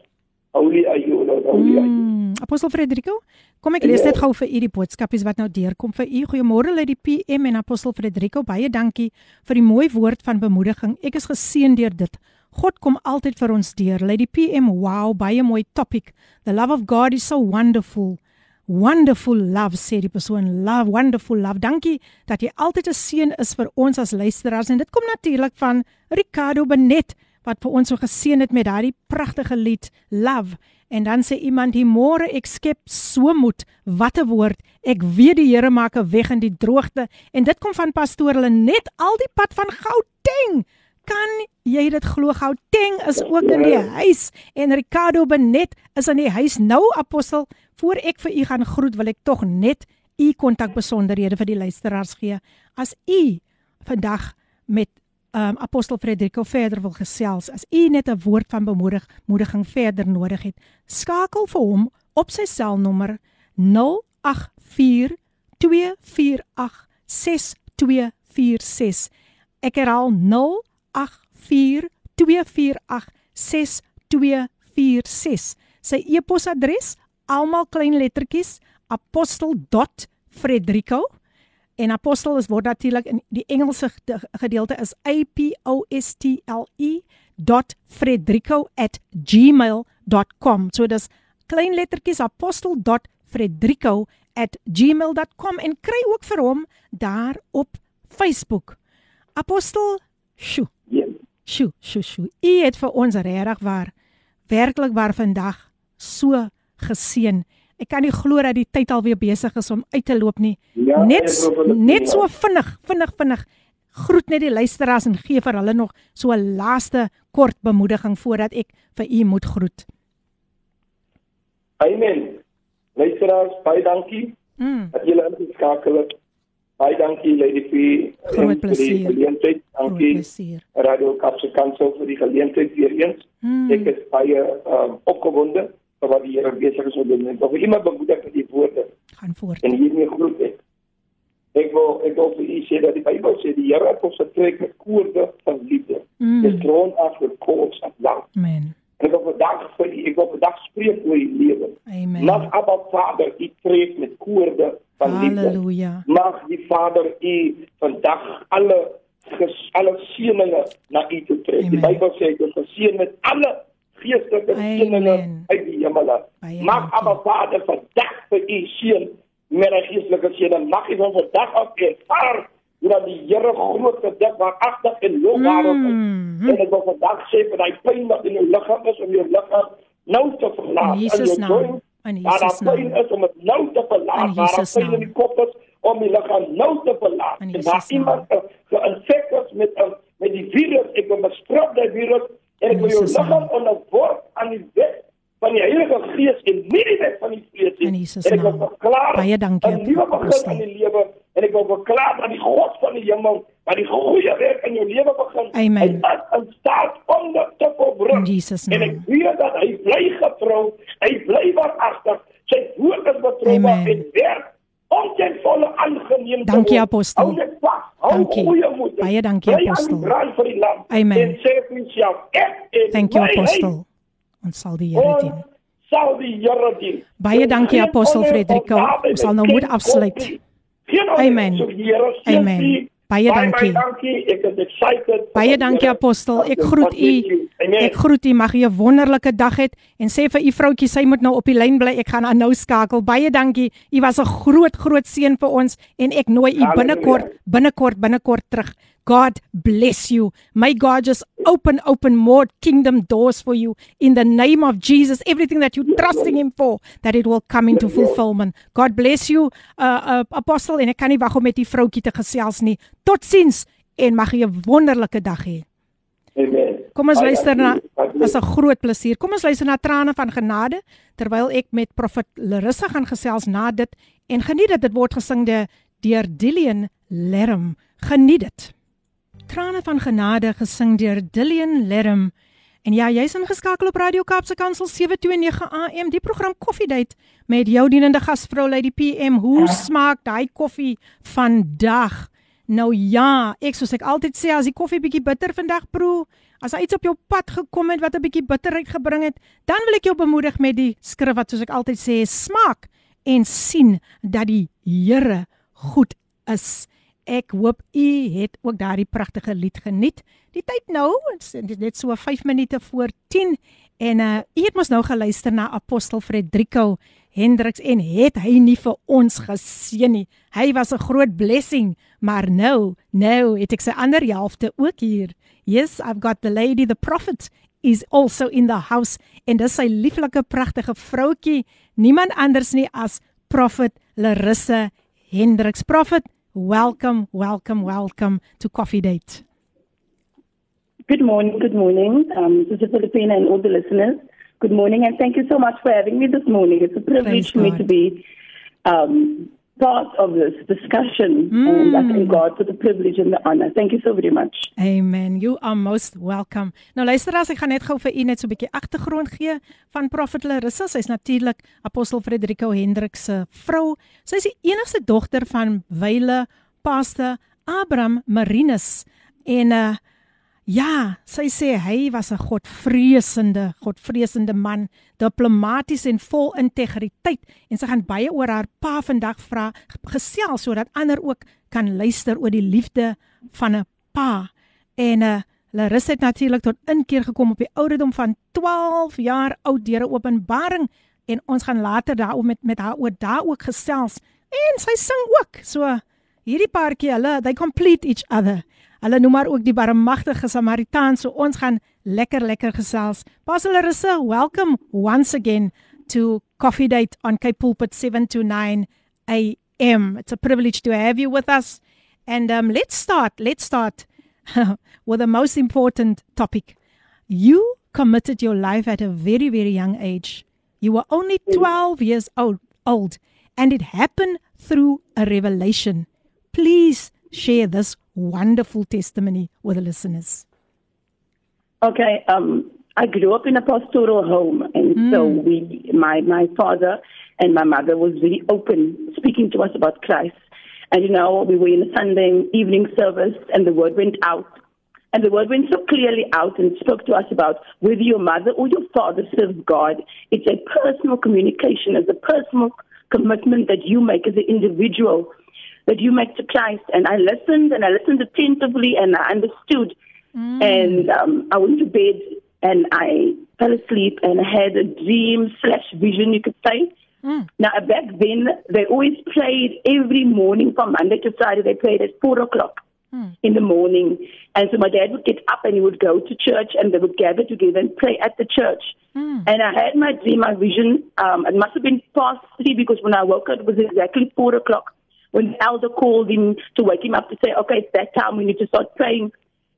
Lord, holy are you. Mm. Apostel Frederico, kom ek lees Ja. net gou vir u die boodskapies wat nou deurkom vir u. Goeiemôre uit die PM en Apostel Frederico, baie dankie vir die mooi woord van bemoediging. Ek is geseën deur dit. God kom altyd vir ons deur. Lady PM, wow, baie mooi topic. The love of God is so wonderful. Wonderful love sê die persoon. Love, wonderful love. Dankie dat jy altyd 'n seën is vir ons as luisteraars en dit kom natuurlik van Ricardo Benet wat vir ons so geseën het met daardie pragtige lied Love. En dan sê iemand hier môre ek skep so moed. Wat 'n woord. Ek weet die Here maak 'n weg in die droogte en dit kom van pastoor hulle net al die pad van Gauteng. Kan jy dit glo Gauteng is ook in die huis en Ricardo Benet is in die huis. Nou apostel voor ek vir u gaan groet wil ek tog net u kontakbesonderhede vir die luisteraars gee. As u vandag met um, apostel Frederico verder wil gesels as u net 'n woord van bemoedig moediging verder nodig het skakel vir hom op sy selnommer 084 248 6246 ek herhaal 084 248 6246 sy e-posadres almal klein lettertjies apostel.frederico en apostel is word natuurlik in die Engelse gede- gedeelte is A P O S T L E .frederico@gmail.com. So dis klein lettertjies apostel.frederico@gmail.com en kry ook vir hom daar op Facebook. Apostel, sjoe, Ja. sjoe, sjoe, sjoe. U het vir ons regtig waar werklik waar vandag so geseën. Ek kan nie glo dat die tyd alweer besig is om uit te loop nie. Ja, net net so vinnig, vinnig, vinnig. Groet net die luisteraars en gee vir hulle nog so 'n laaste kort bemoediging voordat ek vir u moet groet. Amen. Luisteraars, baie dankie Mm. dat julle ingeskakel het. Baie dankie Lady P en vir die geleentheid. Dankie. Radio Kapse Kansel vir die geleentheid weer eens. Mm. Ek is baie um, opgewonde vir wat die Here besig is om te doen. Wil iemand bemoedig met die woorde Gaan voort. en hiermee groet ek. Ek wil ek wil vir u sê dat die Bybel sê die Here het ons getrek met koorde van liefde. Mm. Dis grond af met koors of love. Amen. En ek wil vandag vir u ek wil vandag spreek oor u lewe. Amen. Mag Abba Vader u trek met koorde van liefde. Halleluja. Mag die Vader u vandag alle ges, alle seëninge na u toe trek. Die. Bybel sê hy is geseën met alle geestelike seëninge uit die hemel. Mag. Abba Vader vandag vir u seën met 'n geestelike seëning. Mag u van vandag af ervaar hoe dat die Here groot gedek waaragtig en lofwaardig is. Mm. En ek wil vandag sê vir daai pyn wat in jou liggaam is om jou liggaam nou te verlaat. In Jesus jou naam. In Jesus daar pyn naam. is om dit nou te verlaat, In waar daar pyn in naam. die kop is om die liggaam nou te verlaat. In En naam. iemand ge- geïnfek is met met die virus, ek wil bestraf die virus en ek In wil jou naam. liggaam onderworp aan die wet van die Heilige Gees en nie die wet van die vlees nie. In En ek wil naam. verklaar Baie dankie, 'n nuwe begin in die lewe en ek wil verklaar dat die God van die hemel dat die goeie werk in jou lewe begin. Amen. Hy is in staat om dit te volbring. En ek weet dat hy bly getrou, hy bly waaragtig. Sy woord is betroubaar en werk om ten volle aangeneem te Dankie, word. apostel. Hou net vas. Hou Dankie. goeie moed. Baie dankie, apostel. Amen. En sê vir jouself, ek en my apostel. Ons sal die Here dien. sal die Here dien. Baie dankie, apostel naby Ons sal nou moet afsluit. Nie. Geen ander Amen. so Here seën Amen. u Baie dankie. Baie dankie. Ek is excited. Baie dankie apostel. Ek groet u. Ek groet u. Mag u 'n wonderlike dag hê en sê vir u vroutjie sy moet nou op die lyn bly. Ek gaan haar nou skakel. Baie dankie. U was 'n groot groot seën vir ons en ek nooi u binnekort binnekort binnekort terug. God bless you. May God just open, open more kingdom doors for you in the name of Jesus. Everything that you're trusting Him for, that it will come into fulfillment. God bless you, uh, uh, Apostle. En ek kan nie wag om met die vroutjie te gesels nie. Totsiens en mag jy 'n wonderlike dag hê. Amen. Kom ons luister na as 'n groot plesier. Kom ons luister na trane van genade terwyl ek met Profet Larissa gaan gesels na dit en geniet dit dit word gesing deur Dillian Lerm. Geniet dit. Trane van genade gesing deur Dillian Lerm. En ja, jy's ingeskakel op Radio Kaapse Kansel 729 AM, die program Koffiedייט met jou dienende gasvrou Lady PM. Hoe smaak daai koffie vandag? Nou ja, ek soos ek altyd sê, as die koffie bietjie bitter vandag proe, as hy iets op jou pad gekom het wat 'n bietjie bitterheid gebring het, dan wil ek jou bemoedig met die skrif wat soos ek altyd sê, smaak en sien dat die Here goed is. Ek hoop u het ook daardie pragtige lied geniet. Die tyd nou, dit is net so 5 minute voor 10 en uh u het mos nou geluister na apostel Frederico Hendriks en het hy nie vir ons geseën nie. Hy was 'n groot blessing, maar nou, nou het ek sy ander helfte ook hier. Yes, I've got the lady the prophet is also in the house en dis sy lieflike pragtige vroutjie, niemand anders nie as prophet Larissa Hendriks. Prophet Welcome, welcome, welcome to Coffee Date. Good morning, good morning, um, Sister Filipina and all the listeners. Good morning, and thank you so much for having me this morning. It's a privilege for me to be um, part of this discussion, mm. and I thank God for the privilege and the honor. Thank you so very much. Amen. You are most welcome. Nou luister as ek gaan net gou vir u net so 'n bietjie agtergrond gee van Prophet Larissa. Sy's natuurlik Apostel Frederico Hendrik se vrou. Sy's die enigste dogter van Wyle Pastor Abraham Marinus en uh Ja, sy sê hy was 'n godvreesende, godvreesende man, diplomaties en vol integriteit en sy gaan baie oor haar pa vandag vra gesels sodat ander ook kan luister oor die liefde van 'n pa. En uh Larissa het natuurlik tot inkeer gekom op die ouderdom van 12 jaar oud deur 'n openbaring en ons gaan later daaroor met met haar oor daar ook gesels en sy sing ook. So hierdie paartjie, hulle they complete each other. Hulle noem haar ook die barmhartige Samaritaan. So ons gaan lekker lekker gesels. Pastor Larissa, welcome once again to Coffee Date on Cape Pulpit 729 AM. It's a privilege to have you with us. And um, let's start. Let's start with the most important topic. You committed your life at a very, very young age. You were only mm. 12 years old, old and it happened through a revelation. Please share this wonderful testimony with the listeners. Okay, um, I grew up in a pastoral home, and mm. so we, my my father and my mother was very open, speaking to us about Christ. And you know, we were in a Sunday evening service, and the word went out, and the word went so clearly out and spoke to us about whether your mother or your father serves God. It's a personal communication, it's a personal commitment that you make as an individual that you make to Christ. And I listened and I listened attentively and I understood. Mm. And um, I went to bed and I fell asleep and I had a dream slash vision, you could say. Mm. Now, back then, they always played every morning from Monday to Friday. They played at 4 o'clock mm. in the morning. And so my dad would get up and he would go to church and they would gather together and pray at the church. Mm. And I had my dream, my vision. Um, it must have been past three because when I woke up, it was exactly 4 o'clock when the elder called him to wake him up to say, okay, it's that time we need to start praying.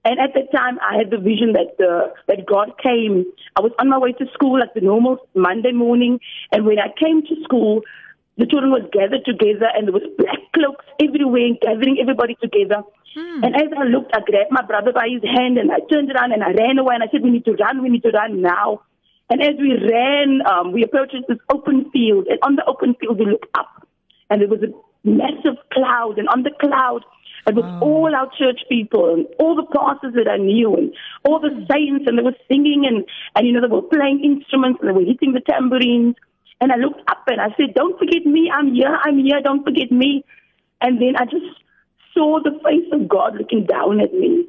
And at that time, I had the vision that uh, that God came. I was on my way to school like the normal Monday morning, and when I came to school, the children were gathered together, and there was black cloaks everywhere, gathering everybody together. Hmm. And as I looked, I grabbed my brother by his hand, and I turned around and I ran away, and I said, "We need to run. We need to run now." And as we ran, um, we approached this open field, and on the open field, we looked up, and there was a massive cloud, and on the cloud, it was wow. all our church people and all the pastors that I knew and all the mm. saints, and they were singing and, and you know, they were playing instruments and they were hitting the tambourines. And I looked up and I said, Don't forget me, I'm here, I'm here, don't forget me. And then I just saw the face of God looking down at me.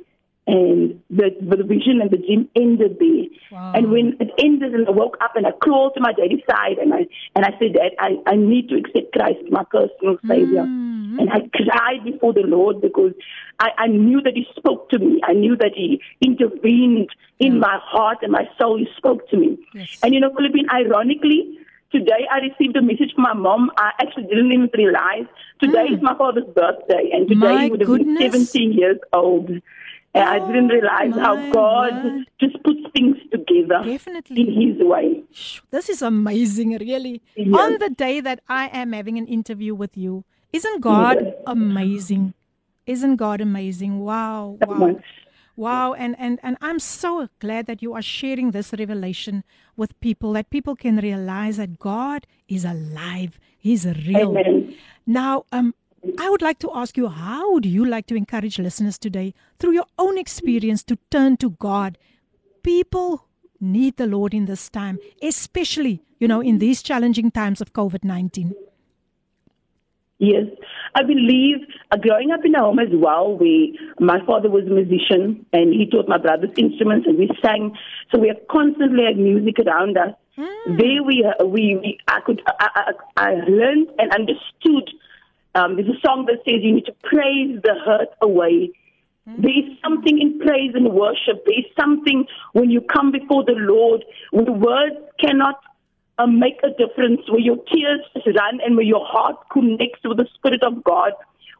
And the, the vision and the dream ended there. Wow. And when it ended and I woke up and I crawled to my daddy's side and I and I said, Dad, I, I need to accept Christ, my personal savior. Mm-hmm. And I cried before the Lord because I, I knew that He spoke to me. I knew that He intervened in my heart and my soul. He spoke to me. Yes. And you know, Philippine, ironically, today I received a message from my mom. I actually didn't even realize. Today is my father's birthday, and today. My he would have goodness. been 17 years old. And I didn't realize how God just puts things together Definitely. in His way. This is amazing, really. Yes. On the day that I am having an interview with you, isn't God Yes. amazing? Isn't God amazing? Wow, wow. Wow, and, and, and I'm so glad that you are sharing this revelation with people, that people can realize that God is alive. He's real. Amen. Now, um, I would like to ask you, how would you like to encourage listeners today through your own experience to turn to God? People need the Lord in this time, especially, you know, in these challenging times of COVID 19. Yes, I believe uh, growing up in a home as well, we my father was a musician and he taught my brothers instruments and we sang. So we have constantly had music around us. There we uh, we, we I could I, I, I learned and understood. Um, there's a song that says you need to praise the hurt away. There is something in praise and worship. There is something when you come before the Lord, when words cannot uh, make a difference, where your tears run and where your heart connects with the Spirit of God.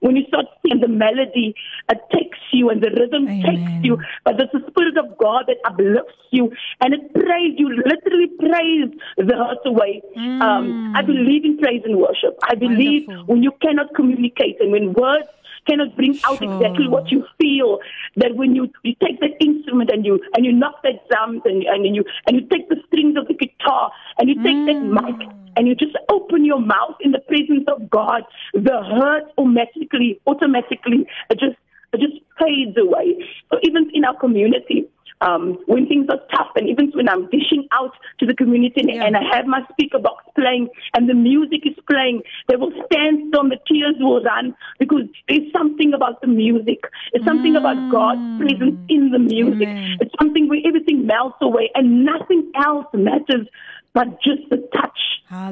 When you start singing the melody, it takes you and the rhythm Amen. takes you, but there's the Spirit of God that uplifts you and it prays you, literally praise the hurt away. Um, I believe in praise and worship. I believe Wonderful. when you cannot communicate and when words cannot bring out Sure. exactly what you feel. That when you, you take that instrument and you and you knock that drums and and you and you take the strings of the guitar and you take that hmm. mic and you just open your mouth in the presence of God, the hurt automatically automatically just just fades away. So even in our community. Um, when things are tough, and even when I'm dishing out to the community and, Yeah. and I have my speaker box playing and the music is playing, they will stand still the tears will run because there's something about the music. It's something about God's presence in the music. Amen. It's something where everything melts away and nothing else matters but just the touch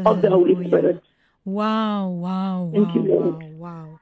of the Holy Spirit. Wow, wow, Thank wow, you, wow, wow.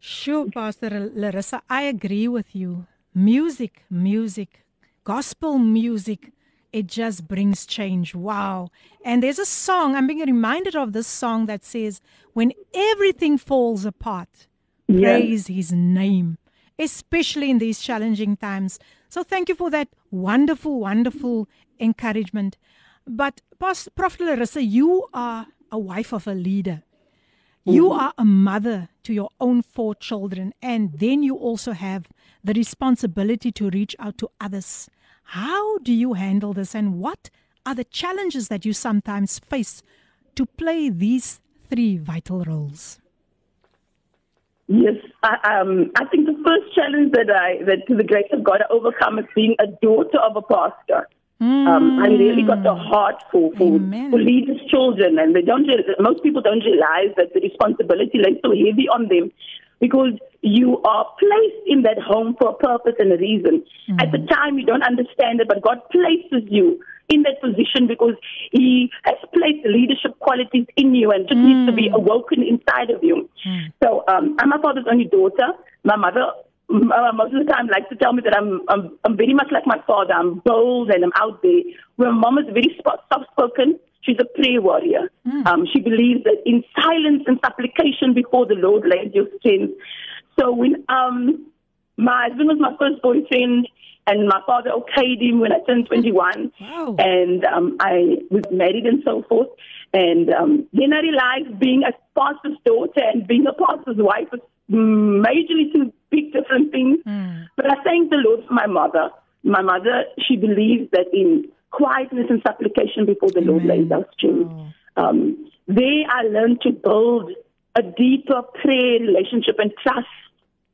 Sure, Pastor Larissa, I agree with you. Music, music, gospel music, it just brings change. Wow. And there's a song, I'm being reminded of this song that says, When everything falls apart, Yes. praise his name, especially in these challenging times. So thank you for that wonderful, wonderful encouragement. But Pas- Prophet Larissa, you are a wife of a leader. You mm-hmm. are a mother to your own four children, and then you also have the responsibility to reach out to others. How do you handle this, and what are the challenges that you sometimes face to play these three vital roles? Yes, I, um, I think the first challenge that I, that to the grace of God, I overcome is being a daughter of a pastor. Um, I really got the heart for for, Amen. for leaders' children, and they don't. Most people don't realize that the responsibility lays so heavy on them because you are placed in that home for a purpose and a reason. At the time, you don't understand it, but God places you in that position because He has placed leadership qualities in you and just needs to be awoken inside of you. So um, I'm my father's only daughter. My mother uh, most of the time likes to tell me that I'm, I'm I'm very much like my father. I'm bold and I'm out there. Where mom is very soft-spoken. She's a prayer warrior. Um, she believes that in silence and supplication before the Lord lays your strength. So when um, my husband was my first boyfriend, and my father okayed him when I turned 21, Wow. and um, I was married and so forth. And um, then I realized being a pastor's daughter and being a pastor's wife is majorly two big different things. But I thank the Lord for my mother. My mother, she believes that in quietness and supplication before the Lord lays our strength. Um, there I learned to build a deeper prayer relationship and trust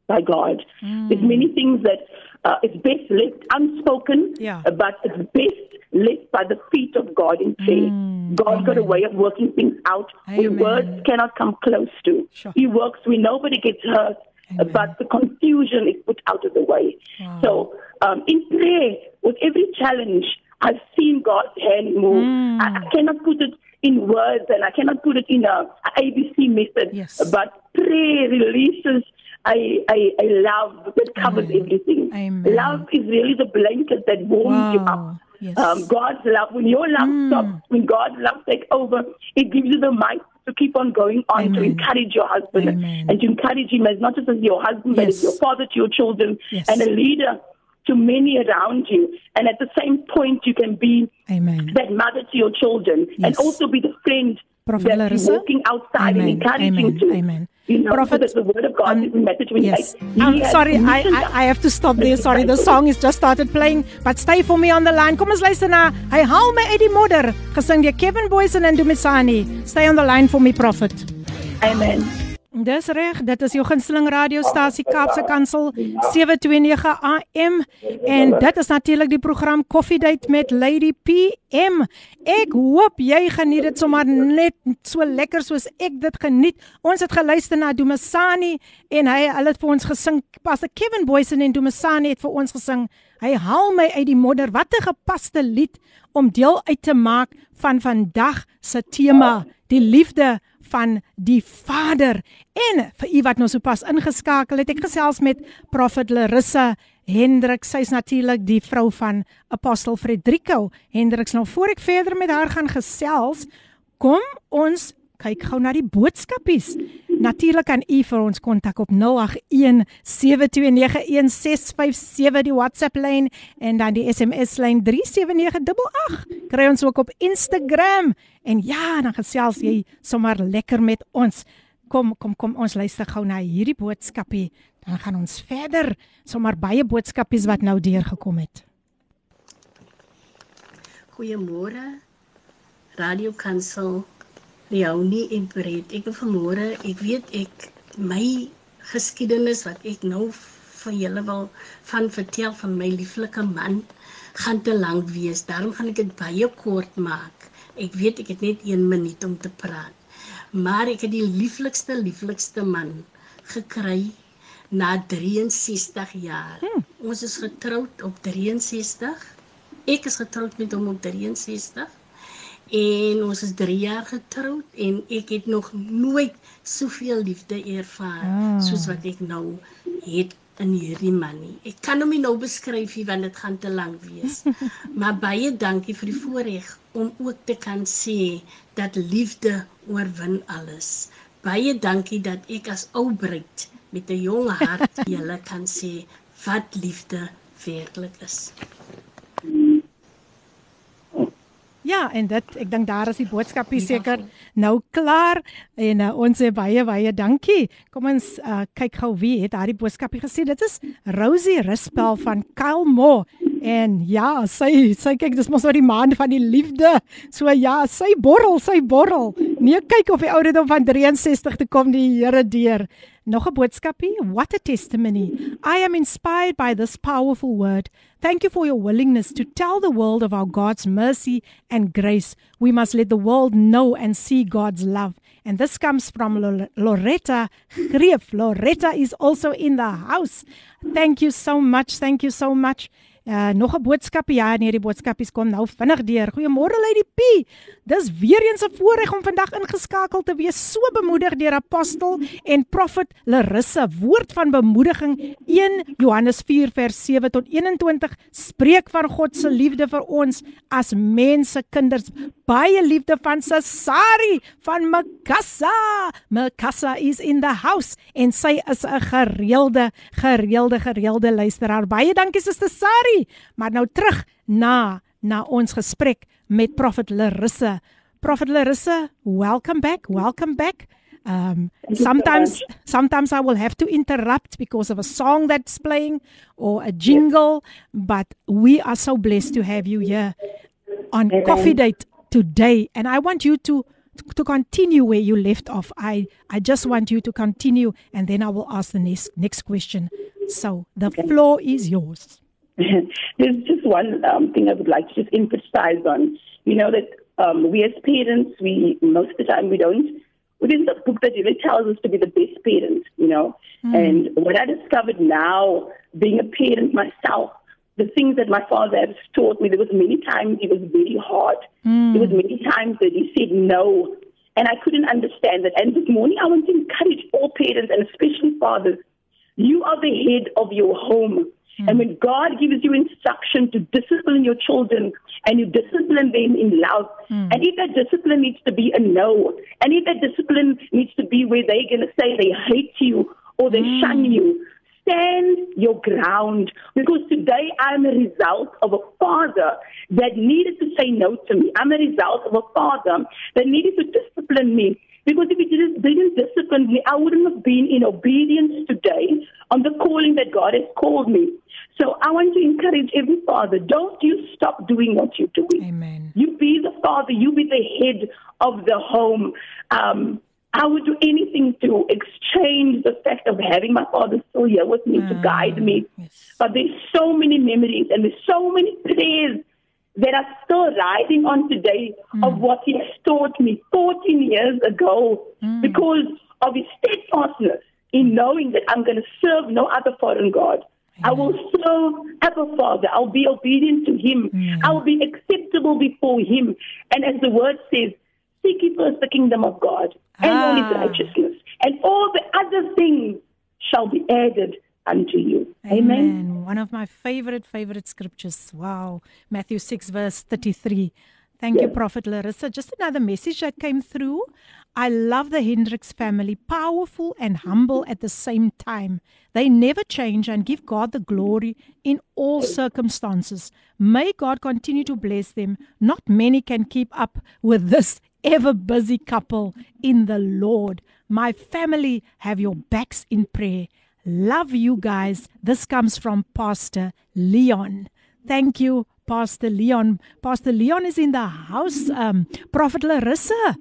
by God. There's many things that uh, it's best left unspoken, Yeah. uh, but it's best left by the feet of God in prayer. God's got a way of working things out where Amen. words cannot come close to. Sure. He works where nobody gets hurt Amen. but the confusion is put out of the way. Wow. So, um, in prayer, with every challenge, I've seen God's hand move. Mm. I, I, cannot put it in words and I cannot put it in a, a ABC method, yes. but prayer releases I, a, a love that covers Amen. everything. Amen. Love is really the blanket that warms wow. you up. Yes. Um, God's love, when your love Mm. stops, when God's love takes over, it gives you the might to keep on going on to encourage your husband Amen. and to encourage him as not just as your husband, but as your father to your children Yes. and a leader to many around you. And at the same point, you can be Amen. that mother to your children and also be the friend Prophet that Larissa? you're walking outside Amen. and encouraging Amen. to. Amen. You know, Prophet, so the word of God um, is in Matthew 28. Yes. I'm has sorry, I, I. I have to stop there. Sorry, the song is just started playing. But stay for me on the line. Kom ons luister na Hy haal my uit die modder, gesing deur Kevin Boysen en Dumisani. Stay on the line for me, Prophet. Amen. Dis reg, dit is jou gunsteling radiostasie Kaapse Kansel 729 AM en dit is natuurlik die program Coffee Date met Lady PM. Ek hoop jy geniet dit sommer net so lekker soos ek dit geniet. Ons het geluister na Dumisani en hy hulle het vir ons gesing. Pastor Kevin Boysen en Dumisani het vir ons gesing. Hy haal my uit die modder. Wat 'n gepaste lied om deel uit te maak van vandag se tema, die liefde van die Vader. En vir u wat nou sopas ingeskakel het, ek gesels met Prophet Larissa Hendrik. Sy's natuurlik die vrou van Apostel Frederico Hendriks. Nou voor ek verder met haar gaan gesels, kom ons kyk gou na die boodskapies. Natuurlik kan u vir ons kontak op 081 7291657 die WhatsApp lyn en dan die SMS lyn 37988. Kry ons ook op Instagram en ja, dan gesels jy sommer lekker met ons. Kom, kom, kom ons luister gou na hierdie boodskapie. Dan gaan ons verder. Sommer baie boodskapies wat nou deurgekom het. Goeiemôre. Radio Kansel. Leonie en Bred. Ek wil vanmôre, ek weet ek my geskiedenis wat ek nou van julle wil van vertel van my lieflike man gaan te lank wees. Daarom gaan ek dit baie kort maak. Ek weet ek het net 1 minuut om te praat. Maar ek het die lieflikste lieflikste man gekry na 63 jaar. Hmm. Ons is getroud op 63. Ek is getroud met hom op 63 en ons is 3 jaar getroud en ek het nog nooit soveel liefde ervaar Ah. soos wat ek nou het in hierdie man nie. Ek kan hom nie nou beskryf nie want dit gaan te lank wees. maar baie dankie vir die voorreg om ook te kan sê dat liefde oorwin alles. Baie dankie dat ek as ou bruid met 'n jong hart julle kan sê wat liefde werklik is. Ja, en dit ek dink daar is die boodskapie seker nou klaar en uh, ons sê baie baie dankie. Kom ons uh, kyk gou wie het daardie boodskapie gesê. Dit is Rosie Ruspel van Kylmo. En ja, sy sy kyk dis mos nou die maand van die liefde. So ja, sy borrel, sy borrel. Nee, kyk of die ouderdom van 63 te kom die Here deur. Nog 'n boodskapie. What a testimony. I am inspired by this powerful word. Thank you for your willingness to tell the world of our God's mercy and grace. We must let the world know and see God's love. And this comes from Loretta Greef. Loretta is also in the house. Thank you so much. Thank you so much. Uh, nog 'n boodskap ja, nee, die boodskapies kom nou vinnig deur. Goeiemôre Lady P. Dis weer eens 'n voorreg om vandag ingeskakel te wees. So bemoedig deur apostel en profet Larissa. Woord van bemoediging 1 Johannes 4 vers 7 tot 21 spreek van God se liefde vir ons as mense kinders. Baie liefde van Sasari van Makassa. Makassa is in the house en sy is 'n gereelde gereelde gereelde luisteraar. Baie dankie Suster Sari. Maar nou terug na na ons gesprek met Prophet Larissa. Prophet Larissa, welcome back. Welcome back. Um sometimes sometimes I will have to interrupt because of a song that's playing or a jingle, but we are so blessed to have you here on. Coffee Date today and I want you to to continue where you left off. I I just want you to continue and then I will ask the next next question. So the floor is yours. There's just one um, thing I would like to just emphasize on. You know that um, we as parents, we most of the time we don't within the book that really tells us to be the best parents, you know. Hmm. And what I discovered now, being a parent myself, the things that my father has taught me, there was many times he was very hard. There was many times that he said no. And I couldn't understand that. And this morning I want to encourage all parents and especially fathers. You are the head of your home. Hmm. And when God gives you instruction to discipline your children and you discipline them in love, hmm. and if that discipline needs to be a no, and if that discipline needs to be where they're going to say they hate you or they hmm. shun you, stand your ground because today I'm a result of a father that needed to say no to me. I'm a result of a father that needed to discipline me. Because if he didn't, didn't discipline me, I wouldn't have been in obedience today on the calling that God has called me. So I want to encourage every father, don't you stop doing what you're doing. Amen. You be the father, you be the head of the home. Um, I would do anything to exchange the fact of having my father still here with me to guide me. Yes. But there's so many memories and there's so many prayers that are still riding on today of mm. what he has taught me 14 years ago mm. because of his steadfastness in knowing that I'm going to serve no other foreign God. I mm. will serve Abba Father. I'll be obedient to Him. I will be acceptable before Him. And as the word says, seek ye first the kingdom of God and all His Ah. righteousness, and all the other things shall be added unto you. Amen. One of my favorite, favorite scriptures. Wow. Matthew 6, verse 33. Thank you, Prophet Larissa. Just another message that came through. I love the Hendricks family, powerful and humble at the same time. They never change and give God the glory in all circumstances. May God continue to bless them. Not many can keep up with this ever busy couple in the Lord. My family have your backs in prayer. Love you guys. This comes from Pastor Leon. Thank you, Pastor Leon. Pastor Leon is in the house. Um, Prophet Larissa.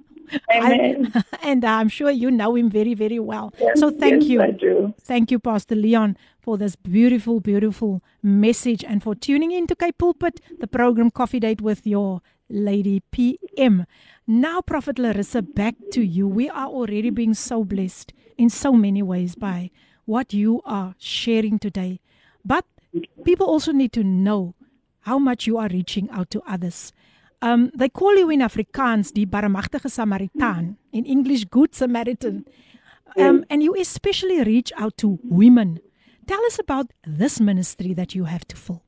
Amen. I- and I'm sure you know him very, very well. so thank yes, you. I do. Thank you, Pastor Leon, for this beautiful, beautiful message and for tuning in to K Pulpit, the program Coffee Date with your Lady PM. Now, Prophet Larissa, back to you. We are already being so blessed in so many ways by what you are sharing today. But people also need to know how much you are reaching out to others. Um, they call you in Afrikaans the barmhartige Samaritaan, in English, Good Samaritan. Um, and you especially reach out to women. Tell us about this ministry that you have to fill.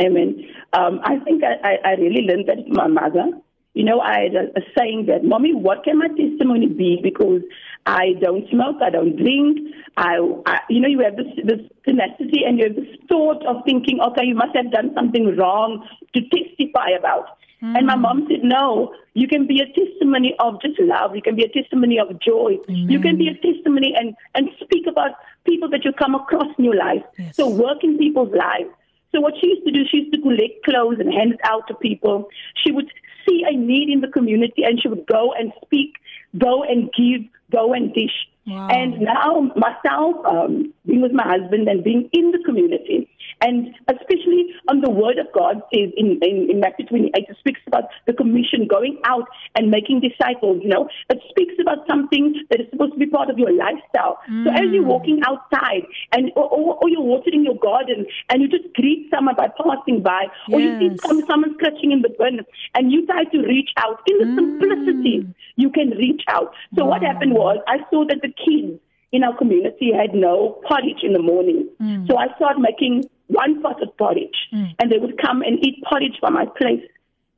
Amen. Um, I think I, I, I really learned that from my mother. You know, I had a, a saying that, Mommy, what can my testimony be? Because I don't smoke, I don't drink. I, I you know, you have this, this tenacity and you have this thought of thinking, okay, you must have done something wrong to testify about. And my hmm. mom said, no, you can be a testimony of just love. You can be a testimony of joy. You can be a testimony and, and speak about people that you come across in your life. Yes. So work in people's lives. So what she used to do, she used to collect clothes and hand it out to people. She would see a need in the community and she would go and speak, go and give, go and dish. Wow. And now myself, um, being with my husband and being in the community, and especially on the word of God says in, in, in Matthew 28, it speaks about the commission going out and making disciples, you know. It speaks about something that is supposed to be part of your lifestyle. So as you're mm. walking outside and or, or, or you're watering your garden and you just greet someone by passing by, or you see Yes. some, someone scratching in the bin and you try to reach out in the simplicity, mm. you can reach out. So what happened was I saw that the kids in our community had no porridge in the morning. Mm. So I started making one pot of porridge and they would come and eat porridge by my place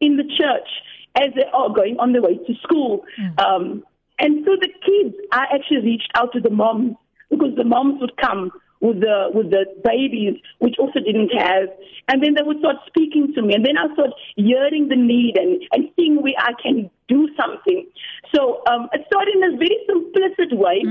in the church as they are going on their way to school. Um, and so the kids, I actually reached out to the moms because the moms would come with the with the babies, which also didn't have, and then they would start speaking to me, and then I started hearing the need and and seeing where I can do something. So um, it started in a very simplistic way,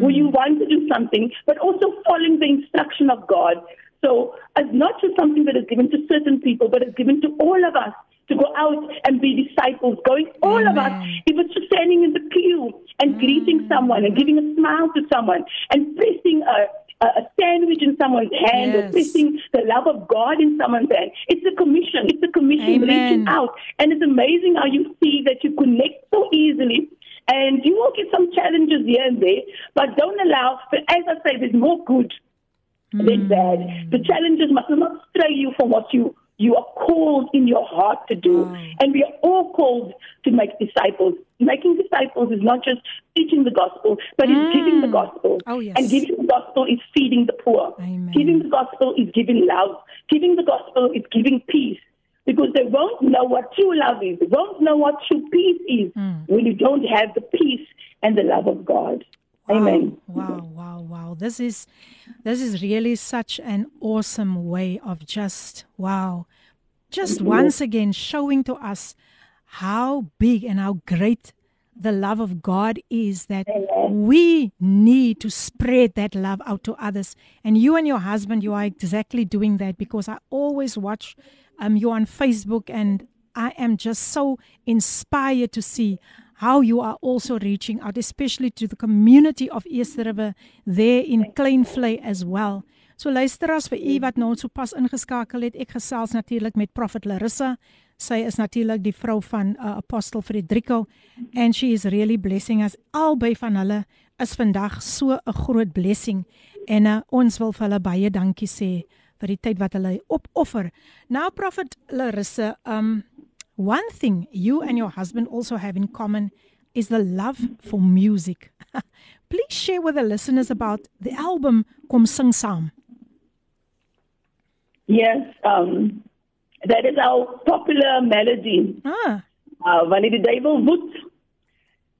where you want to do something, but also following the instruction of God. So it's not just something that is given to certain people, but it's given to all of us to go out and be disciples, going all of us, Amen. if it's just standing in the pew and mm. greeting someone and giving a smile to someone and pressing a a a sandwich in someone's hand or Yes. pressing the love of God in someone's hand. It's a commission. It's a commission Amen. reaching out. And it's amazing how you see that you connect so easily And you will get some challenges here and there, but don't allow, but as I say, there's more good mm. than bad. The challenges must not stray you from what you you are called in your heart to do. And we are all called to make disciples. Making disciples is not just teaching the gospel, but mm. it's giving the gospel. Oh, yes. And giving the gospel is feeding the poor. Amen. Giving the gospel is giving love. Giving the gospel is giving peace. Because they won't know what true love is. They won't know what true peace is mm. when you don't have the peace and the love of God. Wow, Amen. Wow, wow, wow. This is this is really such an awesome way of just wow. Just once again showing to us how big and how great the love of God is that we need to spread that love out to others. And you and your husband, you are exactly doing that because I always watch um, you on Facebook and I am just so inspired to see how you are also reaching out, especially to the community of East River there in Kleinvlei as well. So luisteraars vir u wat nou sopas ingeskakel het, ek gesels natuurlik met Prophet Larissa. Sy is natuurlik die vrou van uh, Apostel Frederico and she is really blessing us. Albei van hulle is vandag so 'n groot blessing en uh, ons wil vir hulle baie dankie sê vir die tyd wat hulle opoffer. Now Prophet Larissa, um One thing you and your husband also have in common is the love for music. Please share with the listeners about the album Kom Sing Saam. Yes, um, that is our popular melody. Ah, Uh, wanneer die duiwel woed,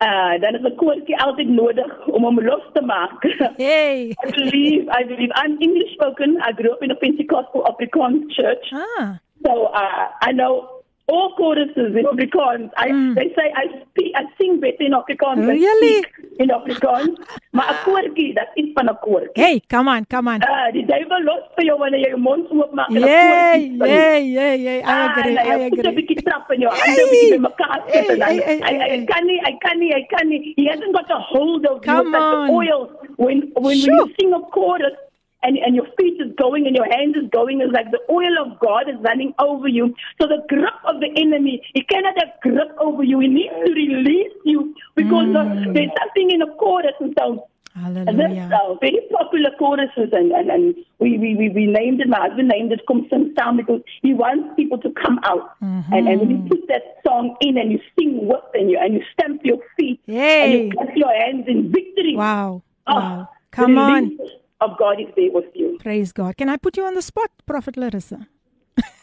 uh, dan is 'n koortjie altyd nodig om hom los te maak. hey. I believe, I believe, I'm English spoken. I grew up in a Pentecostal Afrikaans church. Ah, So uh, I know all choruses in Afrikaans. I, Mm. They say I speak, I sing better in Afrikaans Really? speak in Afrikaans. maar 'n koortjie, dat is van 'n koortjie. hey, come on, come on. Uh, die duiwel los vir jou wanneer jy jou mond oopmaak en 'n koortjie yay, yay, yay. I Ah, agree, nee, I moet 'n agree. bietjie trap in jou hande, 'n bietjie bymekaar sit en dan Hey, hey, hy hey, hy hey. kan nie, hy kan nie, hy kan nie. He hasn't got a hold of you Come like on. the oil when when, Sure. when you sing a chorus and and your feet is going and your hands is going is like the oil of God is running over you. So the grip of the enemy, he cannot have grip over you. He needs to release you because Mm. of, there's something in a chorus and so Hallelujah. uh, very popular choruses, and, and, and we, we, we, we named it, my husband named it Sing Sound because he wants people to come out. Mm-hmm. And, and when you put that song in and you sing with and you, and you stamp your feet and you clap your hands in victory, Wow. oh, Wow. Come on. Of God is there with you. Praise God. Can I put you on the spot, Prophet Larissa?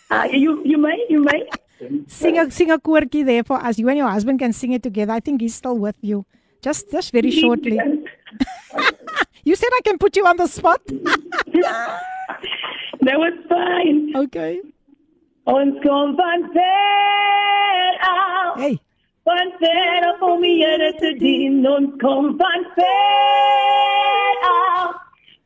Uh, you, you may, you may. Sing a sing a koortjie there for us. You and your husband can sing it together. I think he's still with you. Just just very shortly. You said I can put you on the spot? that was fine. okay. Ons kom van ver af. Hey. Van ver af om die Here te dien, ons kom van ver af.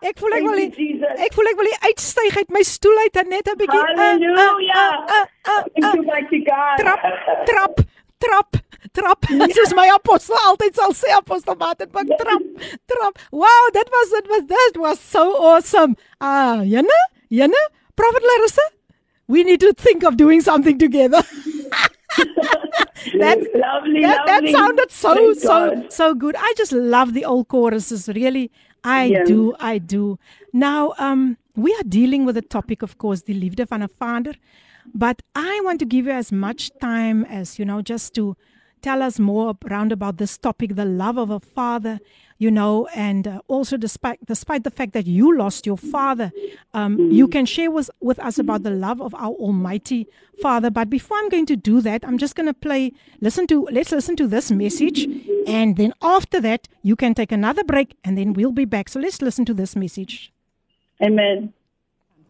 Ek voel ek Thank wil Jesus. ek voel ek wil uitstyg uit my stoel uit en net 'n bietjie uh, Halleluja. Thank mighty God. trap trap trap trap soos my apostel altyd sal sê apostel Martin van trap trap wow that was that was that was so awesome ah uh, Jenne Jenne prophet Larissa we need to think of doing something together that lovely, that, that sounded so Praise so God. so good i just love the old choruses really i Yeah. do i do now um we are dealing with the topic of course the liefde van 'n vader but i want to give you as much time as you know just to tell us more around about this topic the love of a father you know and uh, also despite despite the fact that you lost your father um, you can share with, with us about the love of our almighty father but before i'm going to do that i'm just going to play listen to let's listen to this message and then after that you can take another break and then we'll be back so let's listen to this message Amen.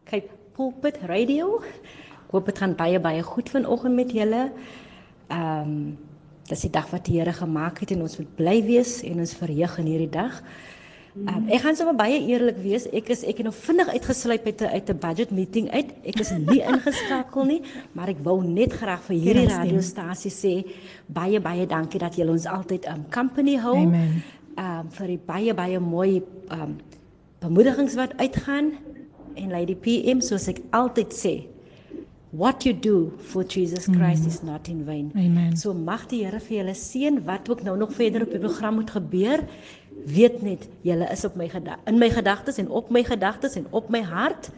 Kyk, Pulpit Radio. Ek hoop dit gaan baie baie goed vanoggend met julle. Ehm Dis die dag wat die Here gemaak het en ons moet bly wees en ons verheug in hierdie dag. Um, ek gaan sommer baie eerlik wees. Ek is ek het nou vinnig uitgesluip uit 'n uit 'n budget meeting uit. Ek is nie ingeskakel nie, maar ek wou net graag vir hierdie radiostasie sê baie baie dankie dat julle ons altyd um company hou. Amen. Um vir die baie baie mooi um bemoedigings wat uitgaan en Lady PM soos ek altyd sê, what you do for Jesus Christ mm. is not in vain. Amen. So mag die Here vir julle seën wat ook nou nog verder op die program moet gebeur. Weet net julle is op my in my gedagtes en op my gedagtes en op my hart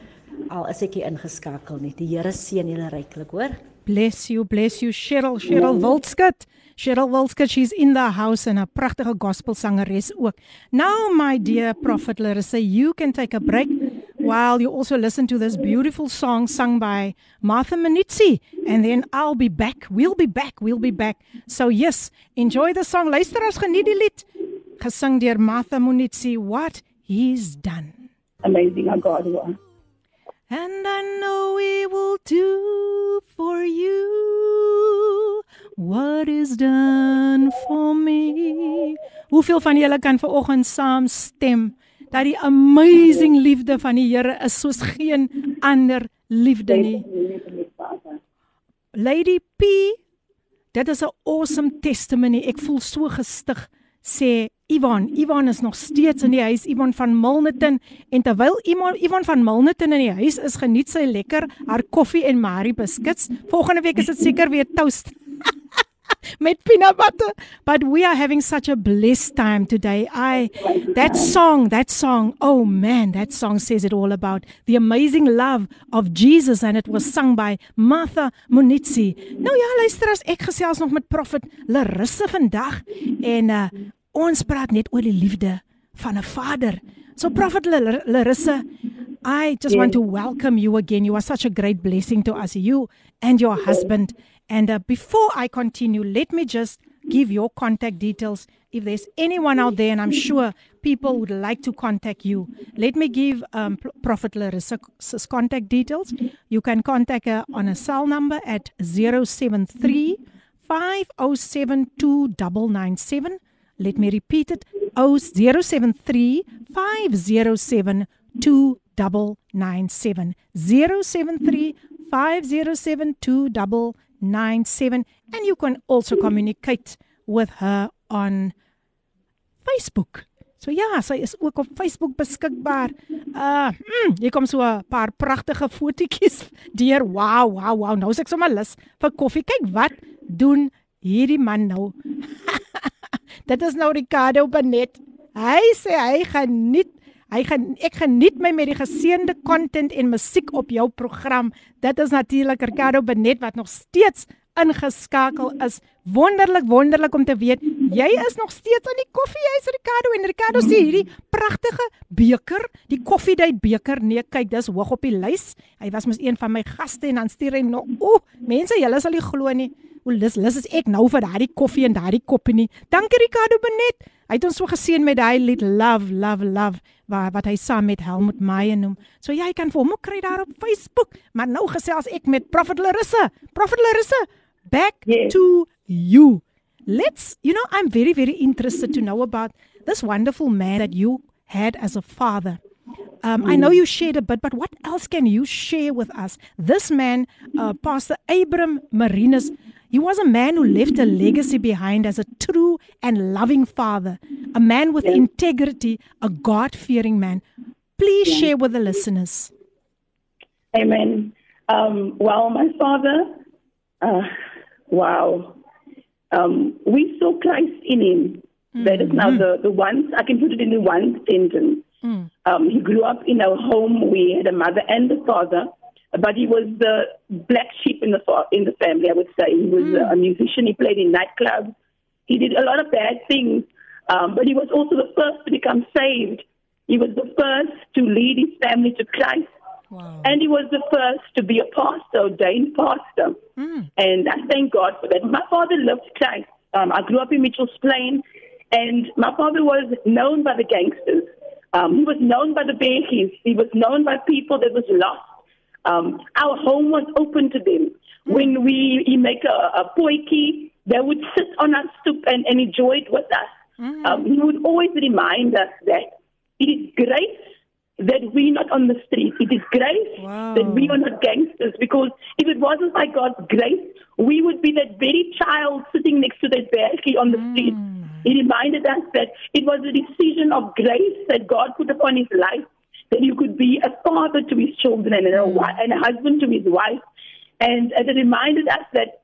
al is ek hier ingeskakel nie. Die Here seën julle ryklik, hoor. Bless you, bless you Cheryl, Cheryl Wildskut. Cheryl Wildskut, she's in the house and 'n pragtige gospel sangeres ook. Now my dear prophet Larissa, you can take a break while you also listen to this beautiful song sung by Martha Manitsi and then I'll be back. We'll be back. We'll be back. So yes, enjoy the song. Luister as geniet die lied gesing deur Martha Manitsi what he's done. Amazing how God was. And I know he will do for you what is done for me. Hoeveel van julle kan vanoggend saam stem dat die amazing liefde van die Here is soos geen ander liefde nie. Lady P, dit is 'n awesome testimony. Ek voel so gestig sê Ivan, Ivan is nog steeds in die huis, Ivan van Milnerton en terwyl Ivan Ivan van Milnerton in die huis is, geniet sy lekker haar koffie en Marie biscuits. Volgende week is dit seker weer toast. met peanut butter. But we are having such a blessed time today. I that song, that song, oh man, that song says it all about the amazing love of Jesus and it was sung by Martha Munitsi. Nou ja, luister as ek gesels nog met Prophet Larissa vandag en uh, ons praat net oor die liefde van 'n vader. So Prophet L Larissa, I just yes. want to welcome you again. You are such a great blessing to us, you and your husband. And uh, before I continue, let me just give your contact details. If there's anyone out there, and I'm sure people would like to contact you, let me give um, Prophet Larissa's contact details. You can contact her on a cell number at 073 507 2997. Let me repeat it 073 507 2997. 073 507 2997. 97 and you can also communicate with her on Facebook. So ja, sy is ook op Facebook beskikbaar. Uh, mm, hier kom so 'n paar pragtige fotootjies deur. Wow, wow, wow. Nou is ek sommer lus vir koffie. Kyk wat doen hierdie man nou. Dit is nou Ricardo Benet. Hy sê hy geniet Hy gaan ek geniet my met die geseënde content en musiek op jou program. Dit is natuurlik Ricardo Benet wat nog steeds ingeskakel is. Wonderlik, wonderlik om te weet jy is nog steeds aan die koffiehuis Ricardo en Ricardo sê hierdie pragtige beker, die koffiedייט beker. Nee, kyk, dis hoog op die lys. Hy was mos een van my gaste en dan stuur hy nog, o, mense, julle sal nie glo nie. Hoe lus lus is ek nou vir daardie koffie en daardie koppie nie. Dankie Ricardo Benet. Hy het ons so geseën met daai lied Love, Love, Love wat wat hy saam met Helmut Meyer noem. So jy kan vir hom kry daar op Facebook. Maar nou gesels ek met Prophet Larissa. Prophet Larissa, back yes. to you. Let's, you know, I'm very very interested to know about this wonderful man that you had as a father. Um, I know you shared a bit, but what else can you share with us? This man, uh, Pastor Abram Marinus, he was a man who left a legacy behind as a true and loving father, a man with yeah. integrity, a God fearing man. Please yeah. share with the listeners. Amen. Um, well, my father, uh, wow. Um, we saw Christ in him. Mm. That is now mm. the, the one, I can put it in the one sentence. Mm. Um, he grew up in a home. We had a mother and a father, but he was the black sheep in the in the family. I would say he was mm. a musician. He played in nightclubs. He did a lot of bad things, um, but he was also the first to become saved. He was the first to lead his family to Christ. Wow. And he was the first to be a pastor, ordained pastor. Mm. And I thank God for that. My father loved Christ. Um, I grew up in Mitchell's Plain, and my father was known by the gangsters. Um, he was known by the Bearkeys. He was known by people that was lost. Um, our home was open to them. When we he make a, a poiki, that would sit on our stoop and, and enjoy it with us. Mm. Um, he would always remind us that it is grace that we're not on the street. It is grace Wow. that we are not gangsters. Because if it wasn't by God's grace, we would be that very child sitting next to that barricade on the street. Mm. He reminded us that it was a decision of grace that God put upon his life, that he could be a father to his children and a, mm. wi- and a husband to his wife. And, and it reminded us that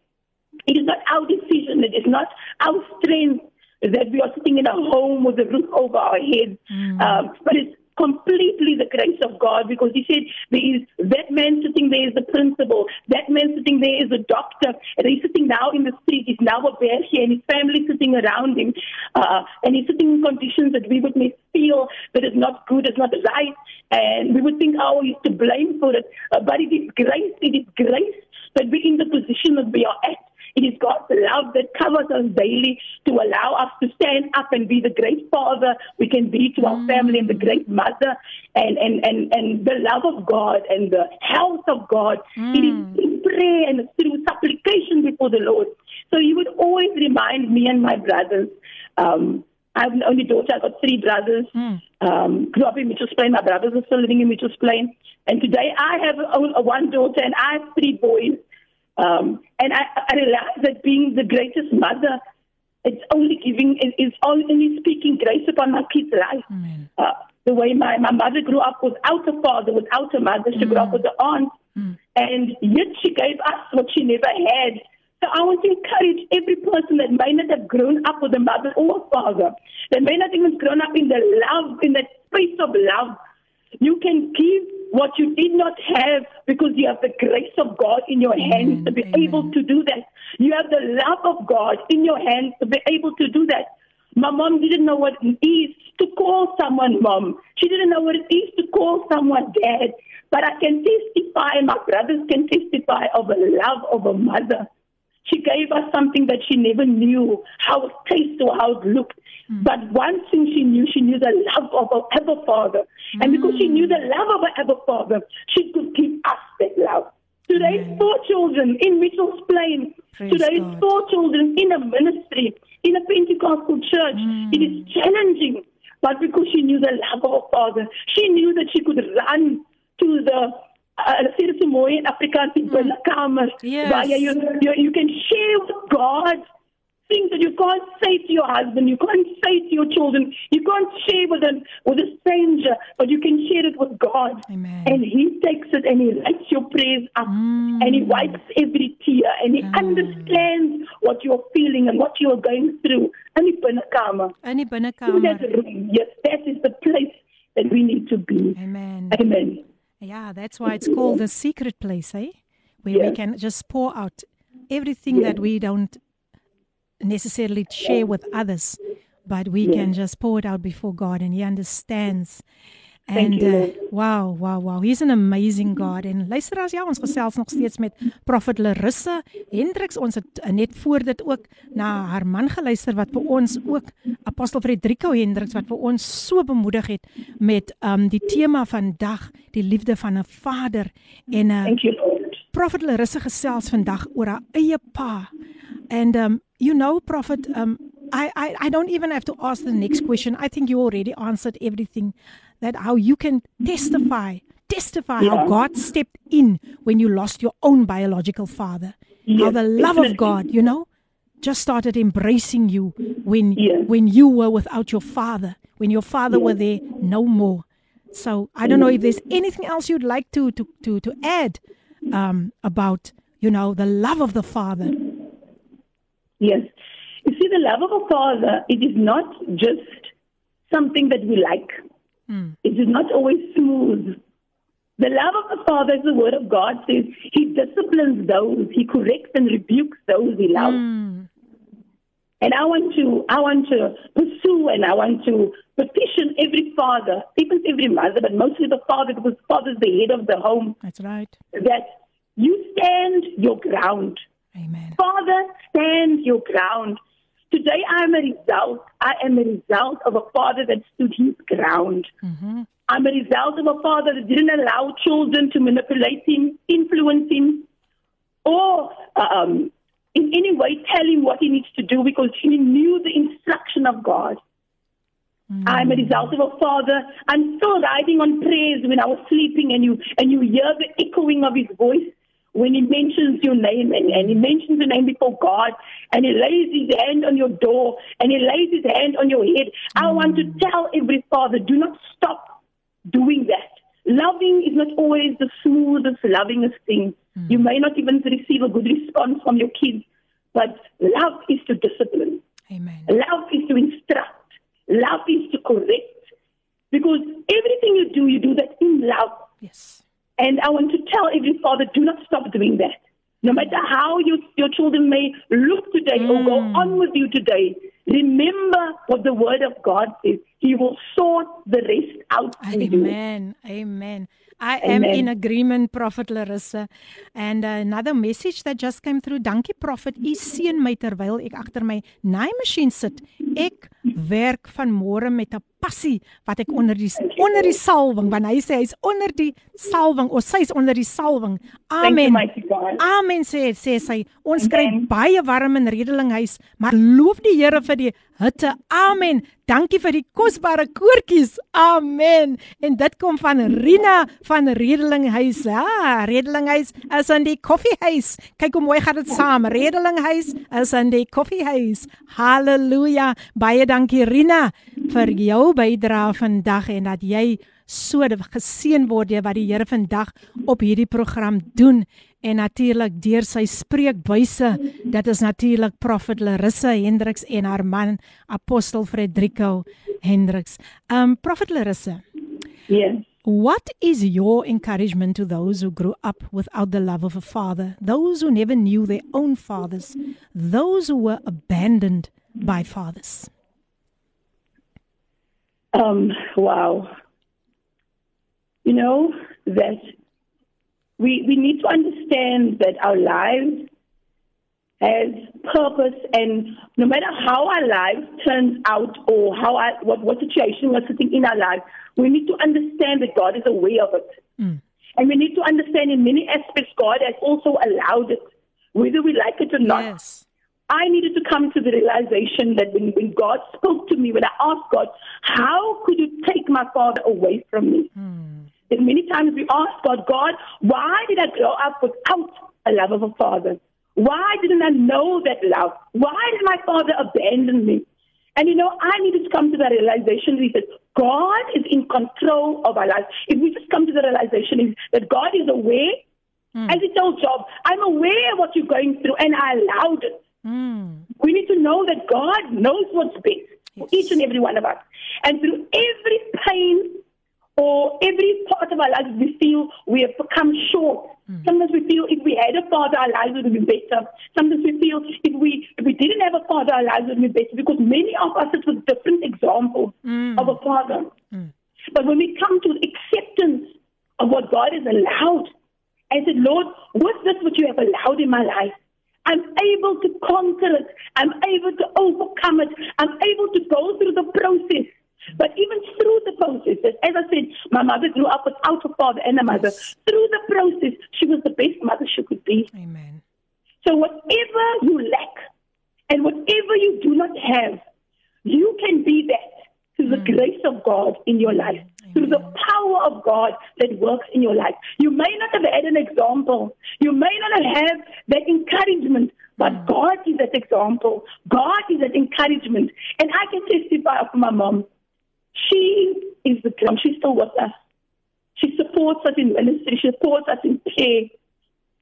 it is not our decision, it is not our strength that we are sitting in a home with a roof over our heads, mm. um, but it's completely the grace of God because he said there is that man sitting there is the principal, that man sitting there is a doctor, and he's sitting now in the street, he's now a bear here, and his family sitting around him, uh, and he's sitting in conditions that we would may feel that is not good, is not right, and we would think, oh, he's to blame for it, uh, but it is grace, it is grace that we're in the position that we are at. It is God's love that covers us daily to allow us to stand up and be the great father we can be to our family and the great mother and, and, and, and the love of God and the health of God. It is in prayer and through supplication before the Lord. So he would always remind me and my brothers. Um, I have the only daughter. I've got three brothers. Um, grew up in Mitchell's Plain. My brothers are still living in Mitchell's Plain. And today I have a, a one daughter and I have three boys. Um, and I, I realize that being the greatest mother, it's only giving, it- it's only speaking grace upon my kids' life. Uh, the way my, my mother grew up without a father, without a mother, she grew up with an aunt. And yet she gave us what she never had. So I want to encourage every person that may not have grown up with a mother or a father, that may not even grown up in the love, in that space of love. You can give what you did not have because you have the grace of God in your hands to be able to do that. You have the love of God in your hands to be able to do that. My mom didn't know what it is to call someone mom. She didn't know what it is to call someone dad. But I can testify, my brothers can testify of a love of a mother. She gave us something that she never knew how it tasted or how it looked. Mm. But one thing she knew, she knew the love of her ever father. And because she knew the love of her ever father, she could give us that love. Today's four children in Mitchell's Plain. Praise Today's God. four children in a ministry, in a Pentecostal church. Mm. It is challenging. But because she knew the love of her father, she knew that she could run to the uh, sê dit so mooi in Afrikaans die binnekamer Yes. waar jy you, you, you can share with God things that you can't say to your husband, you can't say to your children, you can't share with them with a stranger, but you can share it with God. Amen. And He takes it and He writes your prayers up hmm. and He wipes every tear and He ah. understands what you're feeling and what you're going through. And die binnekamer. In die In binnekamer. that room, yes, that is the place that we need to be. Amen. Amen. Yeah, that's why it's called the secret place, eh? Where we can just pour out everything that we don't necessarily share with others, but we can just pour it out before God and He understands. And uh, wow, wow, wow. He's an amazing God. En luisteraars, ja, ons gesels nog steeds met Prophet Larissa Hendriks. Ons het uh, net voor dit ook na haar man geluister wat vir ons ook Apostel Frederico Hendriks wat vir ons so bemoedig het met um die tema vandag, die liefde van 'n vader en 'n Thank you. Prophet Larissa gesels vandag oor haar eie pa. And um you know Prophet um I I I don't even have to ask the next question. I think you already answered everything that how you can testify testify how God stepped in when you lost your own biological father. how the love of. God, you know, just started embracing you when Yes. when you were without your father, when your father were there no more. So I don't know if there's anything else you'd like to to to to add um, about you know the love of the father. Yes. You see, the love of a father, it is not just something that we like. Hmm. It is not always smooth. The love of the father, as the word of God says, he disciplines those, he corrects and rebukes those he loves. Hmm. And I want to, I want to pursue and I want to petition every father, even every mother, but mostly the father, because father is the head of the home, That's right. that you stand your ground. Amen. Father, stand your ground. Today I am a result. I am a result of a father that stood his ground. Mm-hmm. I'm a result of a father that didn't allow children to manipulate him, influence him, or uh, um, in any way tell him what he needs to do because he knew the instruction of God. Mm-hmm. I'm a result of a father. I'm still riding on prayers when I was sleeping and you and you hear the echoing of his voice when he mentions your name and, and he mentions your name before God and he lays his hand on your door and he lays his hand on your head. I mm. want to tell every father, do not stop doing that. Loving is not always the smoothest, lovingest thing. Mm. You may not even receive a good response from your kids, but love is to discipline. Amen. Love is to instruct. Love is to correct. Because everything you do, you do that in love. Yes. And I want to tell every father, do not stop doing that. No matter how you, your children may look today or go mm. on with you today, remember what the word of God says. He will sort the rest out for you. Amen. Amen. I am Amen. in agreement, Prophet Larissa. And uh, another message that just came through. Dankie Prophet. U seën my terwyl ek agter my naaimasjien sit. Ek werk van môre met 'n passie wat ek onder die onder die salwing, want hy sê hy's onder die salwing of sy's onder die salwing. Amen. Amen sê sê sy. Ons kry baie warm in Redelinghuis, maar loof die Here vir die hitte. Amen. Dankie vir die kosbare koortjies. Amen. En dit kom van Rina van Redelinghuis. Ja, Redelinghuis is in die koffiehuis. Kyk hoe mooi gaan dit saam. Redelinghuis is in die koffiehuis. Halleluja. Baie dankie Rina vir jou bydrae vandag en dat jy so geseën word deur wat die Here vandag op hierdie program doen en natuurlik deur sy spreekbuise dit is natuurlik Prophet Larissa Hendriks en haar man Apostel Frederico Hendriks. Um Prophet Larissa, Yes. what is your encouragement to those who grew up without the love of a father, those who never knew their own fathers, those who were abandoned by fathers? Um, wow. You know, that we, we need to understand that our lives has purpose and no matter how our lives turns out or how our, what, what situation we're sitting in our life, we need to understand that God is aware of it. Mm. And we need to understand in many aspects God has also allowed it, whether we like it or not. Yes. I needed to come to the realization that when, when God spoke to me, when I asked God, how could you take my father away from me? Hmm. That many times we ask God, God, why did I grow up without a love of a father? Why didn't I know that love? Why did my father abandon me? And you know, I needed to come to the realization that God is in control of our lives. If we just come to the realization that God is aware, hmm. as he told Job, I'm aware of what you're going through and I allowed it. Mm. We need to know that God knows what's best for Yes. each and every one of us. And through every pain or every part of our lives, we feel we have come short. Mm. Sometimes we feel if we had a father, our lives would be better. Sometimes we feel if we if we didn't have a father, our lives would be better because many of us it was different examples mm. of a father. Mm. But when we come to acceptance of what God has allowed, I said, Lord, what's this what you have allowed in my life? I'm able to conquer it. I'm able to overcome it. I'm able to go through the process. But even through the process, as I said, my mother grew up without a father and a mother. Yes. Through the process, she was the best mother she could be. Amen. So whatever you lack and whatever you do not have, you can be that through the mm. grace of God in your life, through the power of God that works in your life. You may not have had an example. You may not have had that encouragement, but God is that example. God is that encouragement. And I can testify of my mom. She is the drum. She's still with us. She supports us in ministry. She supports us in prayer.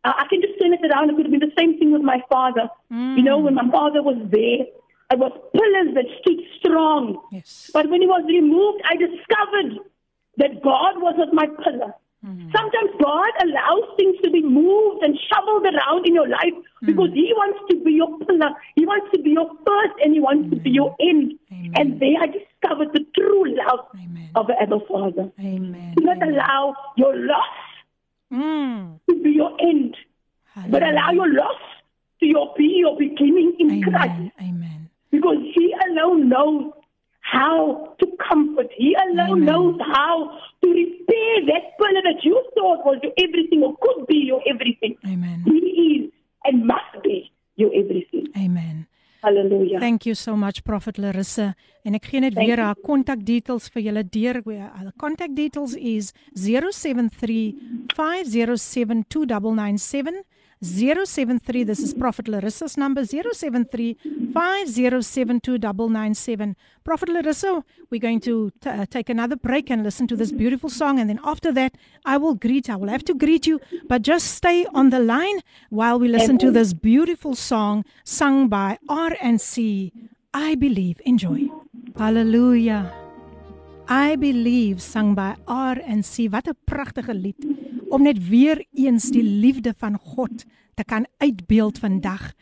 Uh, I can just turn it around. It could have been the same thing with my father. You know, when my father was there, it was pillars that stood strong. Yes. But when he was removed, I discovered that God was not my pillar. Hmm. Sometimes God allows things to be moved and shoveled around in your life hmm. because He wants to be your pillar. He wants to be your first and He wants to be your hmm. end. Amen. And there I discovered the true love Amen. of the Abba Father. Amen. Do not allow your loss Mm. to be your end, but allow your loss to your be your beginning in Christ Amen. Amen. because He alone knows how to comfort. He alone Amen. knows how to repair that pillar that you thought was your everything or could be your everything. Amen. He is and must be your everything. Amen. Hallelujah. Thank you so much Prophet Larissa. En ek gee net Thank weer haar kontak details vir julle deur. Haar contact details is 073 507 2997 073 this is Prophet Larissa's number 073 507 2997 Prophet Larissa we're going to t- uh, take another break and listen to this beautiful song and then after that I will greet I will have to greet you but just stay on the line while we listen to this beautiful song sung by R&C I believe. Enjoy. Hallelujah I Believe sang by R&C. Wat 'n pragtige lied om net weer eens die liefde van God te kan uitbeeld vandag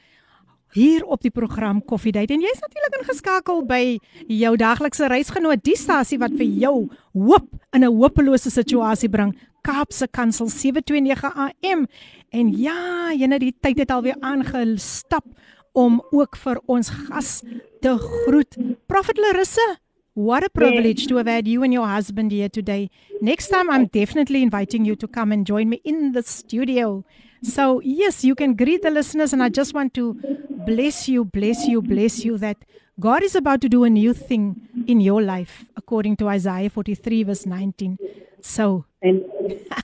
hier op die program Coffee Date. En jy's natuurlik ingeskakel by jou daglikse reisgenoot, die stasie wat vir jou hoop in 'n hopelose situasie bring. Kaapse Kansel 729 AM. En ja, jene nou die tyd het alweer aangestap om ook vir ons gas te groet. Prophet Larisse, What a privilege to have had you and your husband here today. Next time, I'm definitely inviting you to come and join me in the studio. So, yes, you can greet the listeners, and I just want to bless you, bless you, bless you that God is about to do a new thing in your life, according to Isaiah 43, verse 19. So,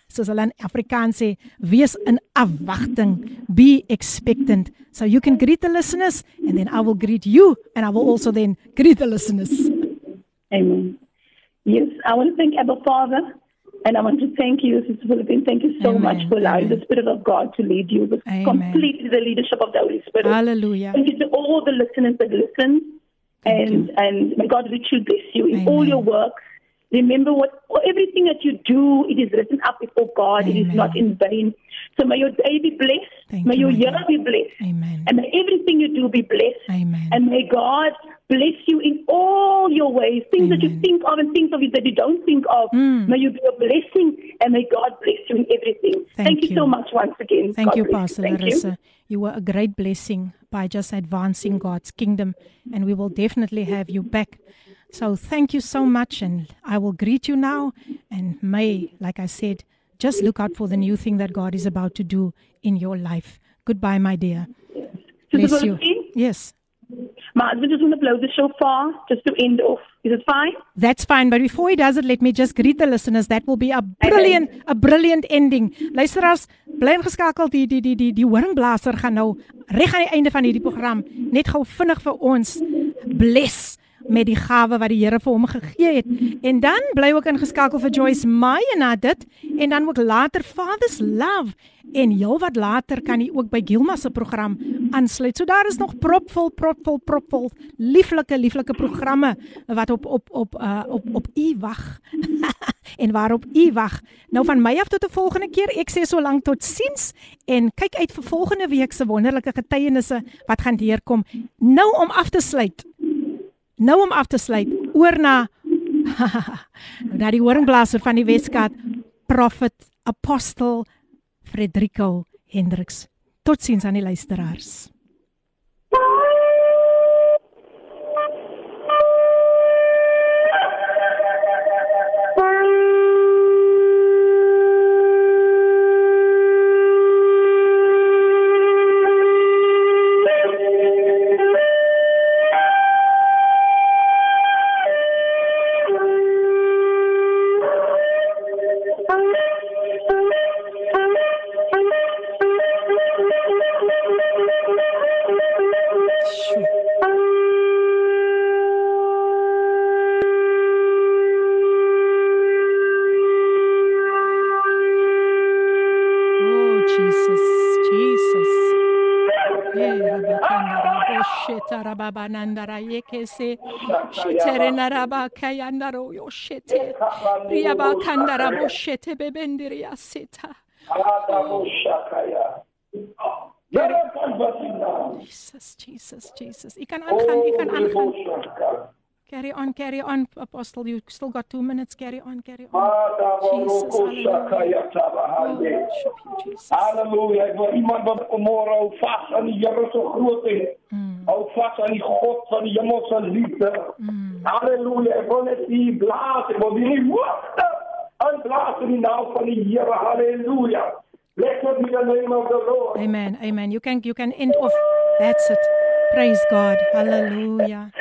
soos hulle in Afrikaans sê, wees in afwagting, be expectant. So you can greet the listeners and then I will greet you and I will also then greet the listeners. Amen. Yes, I want to thank Abba Father, and I want to thank you, Sister Philippine. Thank you so Amen. much for allowing Amen. the Spirit of God to lead you with Amen. completely the leadership of the Holy Spirit. Hallelujah. Thank you to all the listeners that listen, Thank and and may God richly bless you in all your work. Remember what everything that you do, it is written up before God. It is not in vain. So may your day be blessed. Thank may you, your year God. be blessed. Amen. And may everything you do be blessed. Amen. And may God bless you in all your ways. Things that you think of and things of it that you don't think of. Mm. May you be a blessing and may God bless you in everything. Thank you. you. so much once again. Thank God you, Pastor Thank Larissa. You. were a great blessing by just advancing God's kingdom, and we will definitely have you back. So, thank you so much, and I will greet you now. And may, like I said, just look out for the new thing that God is about to do in your life. Goodbye, my dear. Bless you. Yes, My husband just want to blow the shofar just to end off. Is it fine? that's fine. But before he does it, let me just greet the listeners. That will be a brilliant, a brilliant ending. Luisteraars, bly ingeskakel. Die die die die die horingblaser gaan nou reg aan die einde van hierdie program net gou vinnig vir ons bless met die gawe wat die Here vir hom gegee het. En dan bly ook ingeskakel vir Joyce Meyer na dit en dan ook later Father's Love en heelwat later kan jy ook by Gilma se program aansluit. So daar is nog propvol propvol propvol lieflike lieflike programme wat op op op uh, op op u wag. en waarop u wag. Nou van my af tot 'n volgende keer. Ek sê so lank tot siens en kyk uit vir volgende week se wonderlike getuienisse wat gaan deurkom. Nou om af te sluit. Nou om af te sluit oor na na die horingblaser van die Weskaap, Prophet Apostel Frederico Hendriks. Totsiens aan die luisteraars. Bosheta, rababanandara, yekese, shitere narabakayandaro, yoshete, riyabakandara, boshete, bebendiri, aseta. Jesus, Jesus, Jesus. Ik kan aangaan, ik kan aangaan. Carry on, carry on, Apostle. You still got two minutes. Carry on, carry on. Jesus, hallelujah. Worship you, Jesus. Halleluja. Ek wil iemand wat vanmôre hou vas aan die Here se grootheid. Mm. Vas aan die God van die hemelse liefde. Halleluja. Ek wil net hier blaas. Ek wil hier hoogte aanblaas in die naam van die Here. Halleluja. Blessed be the name of the Lord. Amen. Amen. You can you can end off. That's it. Praise God. Hallelujah.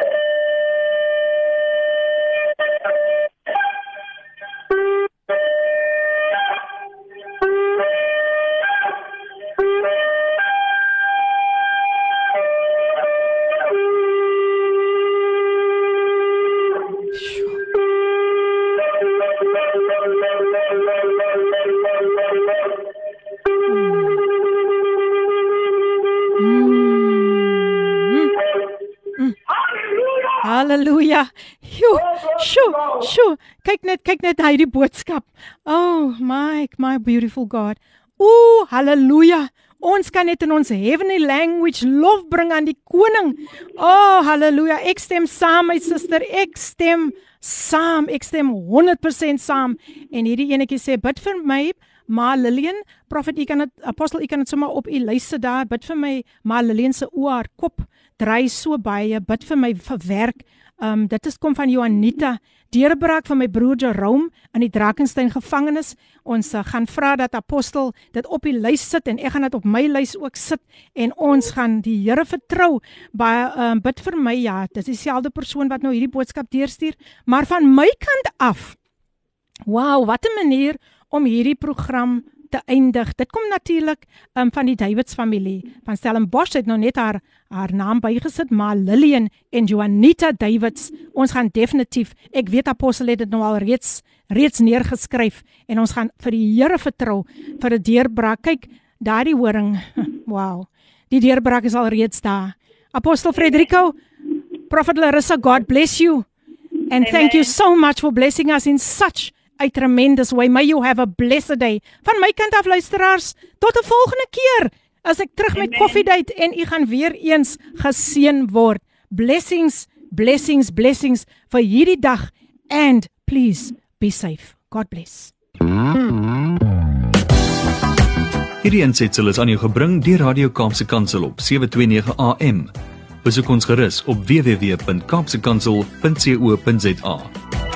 Halleluja. Sjoe, sjoe, sjoe. Kyk net, kyk net hy die boodskap. Oh, my, my beautiful God. Ooh, halleluja. Ons kan net in ons heavenly language lof bring aan die koning. Oh, halleluja. Ek stem saam, my suster. Ek stem saam. Ek stem 100% saam. En hierdie enetjie sê bid vir my. Ma Lillian, profet, u kan dit apostel, u kan dit sommer op u lys sit daar. Bid vir my, Ma Lillian se haar kop dry so baie. Bid vir my vir werk. Um dit is kom van Joanita. Deurbraak van my broer Jerome in die Drakensberg gevangenis. Ons uh, gaan vra dat apostel dit op die lys sit en ek gaan dit op my lys ook sit en ons gaan die Here vertrou. Baie um bid vir my ja, dis dieselfde persoon wat nou hierdie boodskap deurstuur, maar van my kant af. Wow, wat 'n manier om hierdie program te eindig. Dit kom natuurlik um, van die Davids familie. Van Stellenbosch het nou net haar haar naam bygesit, maar Lillian en Juanita Davids. Ons gaan definitief, ek weet apostel het dit nou al reeds reeds neergeskryf en ons gaan vir die Here vertrou vir 'n deurbraak. Kyk, daardie horing. Wow. Die deurbraak is al reeds daar. Apostel Frederico, Prophet Larissa, God bless you. And Amen. thank you so much for blessing us in such I tremendous way. May you have a blessed day. Van my kant af luisteraars, tot 'n volgende keer as ek terug Amen. met Coffee Date en u gaan weer eens geseën word. Blessings, blessings, blessings vir hierdie dag and please be safe. God bless. Hierdie ensitsel is aan jou gebring deur Radio Kaapse Kansel op 7:29 AM. Besoek ons gerus op www.kaapsekansel.co.za.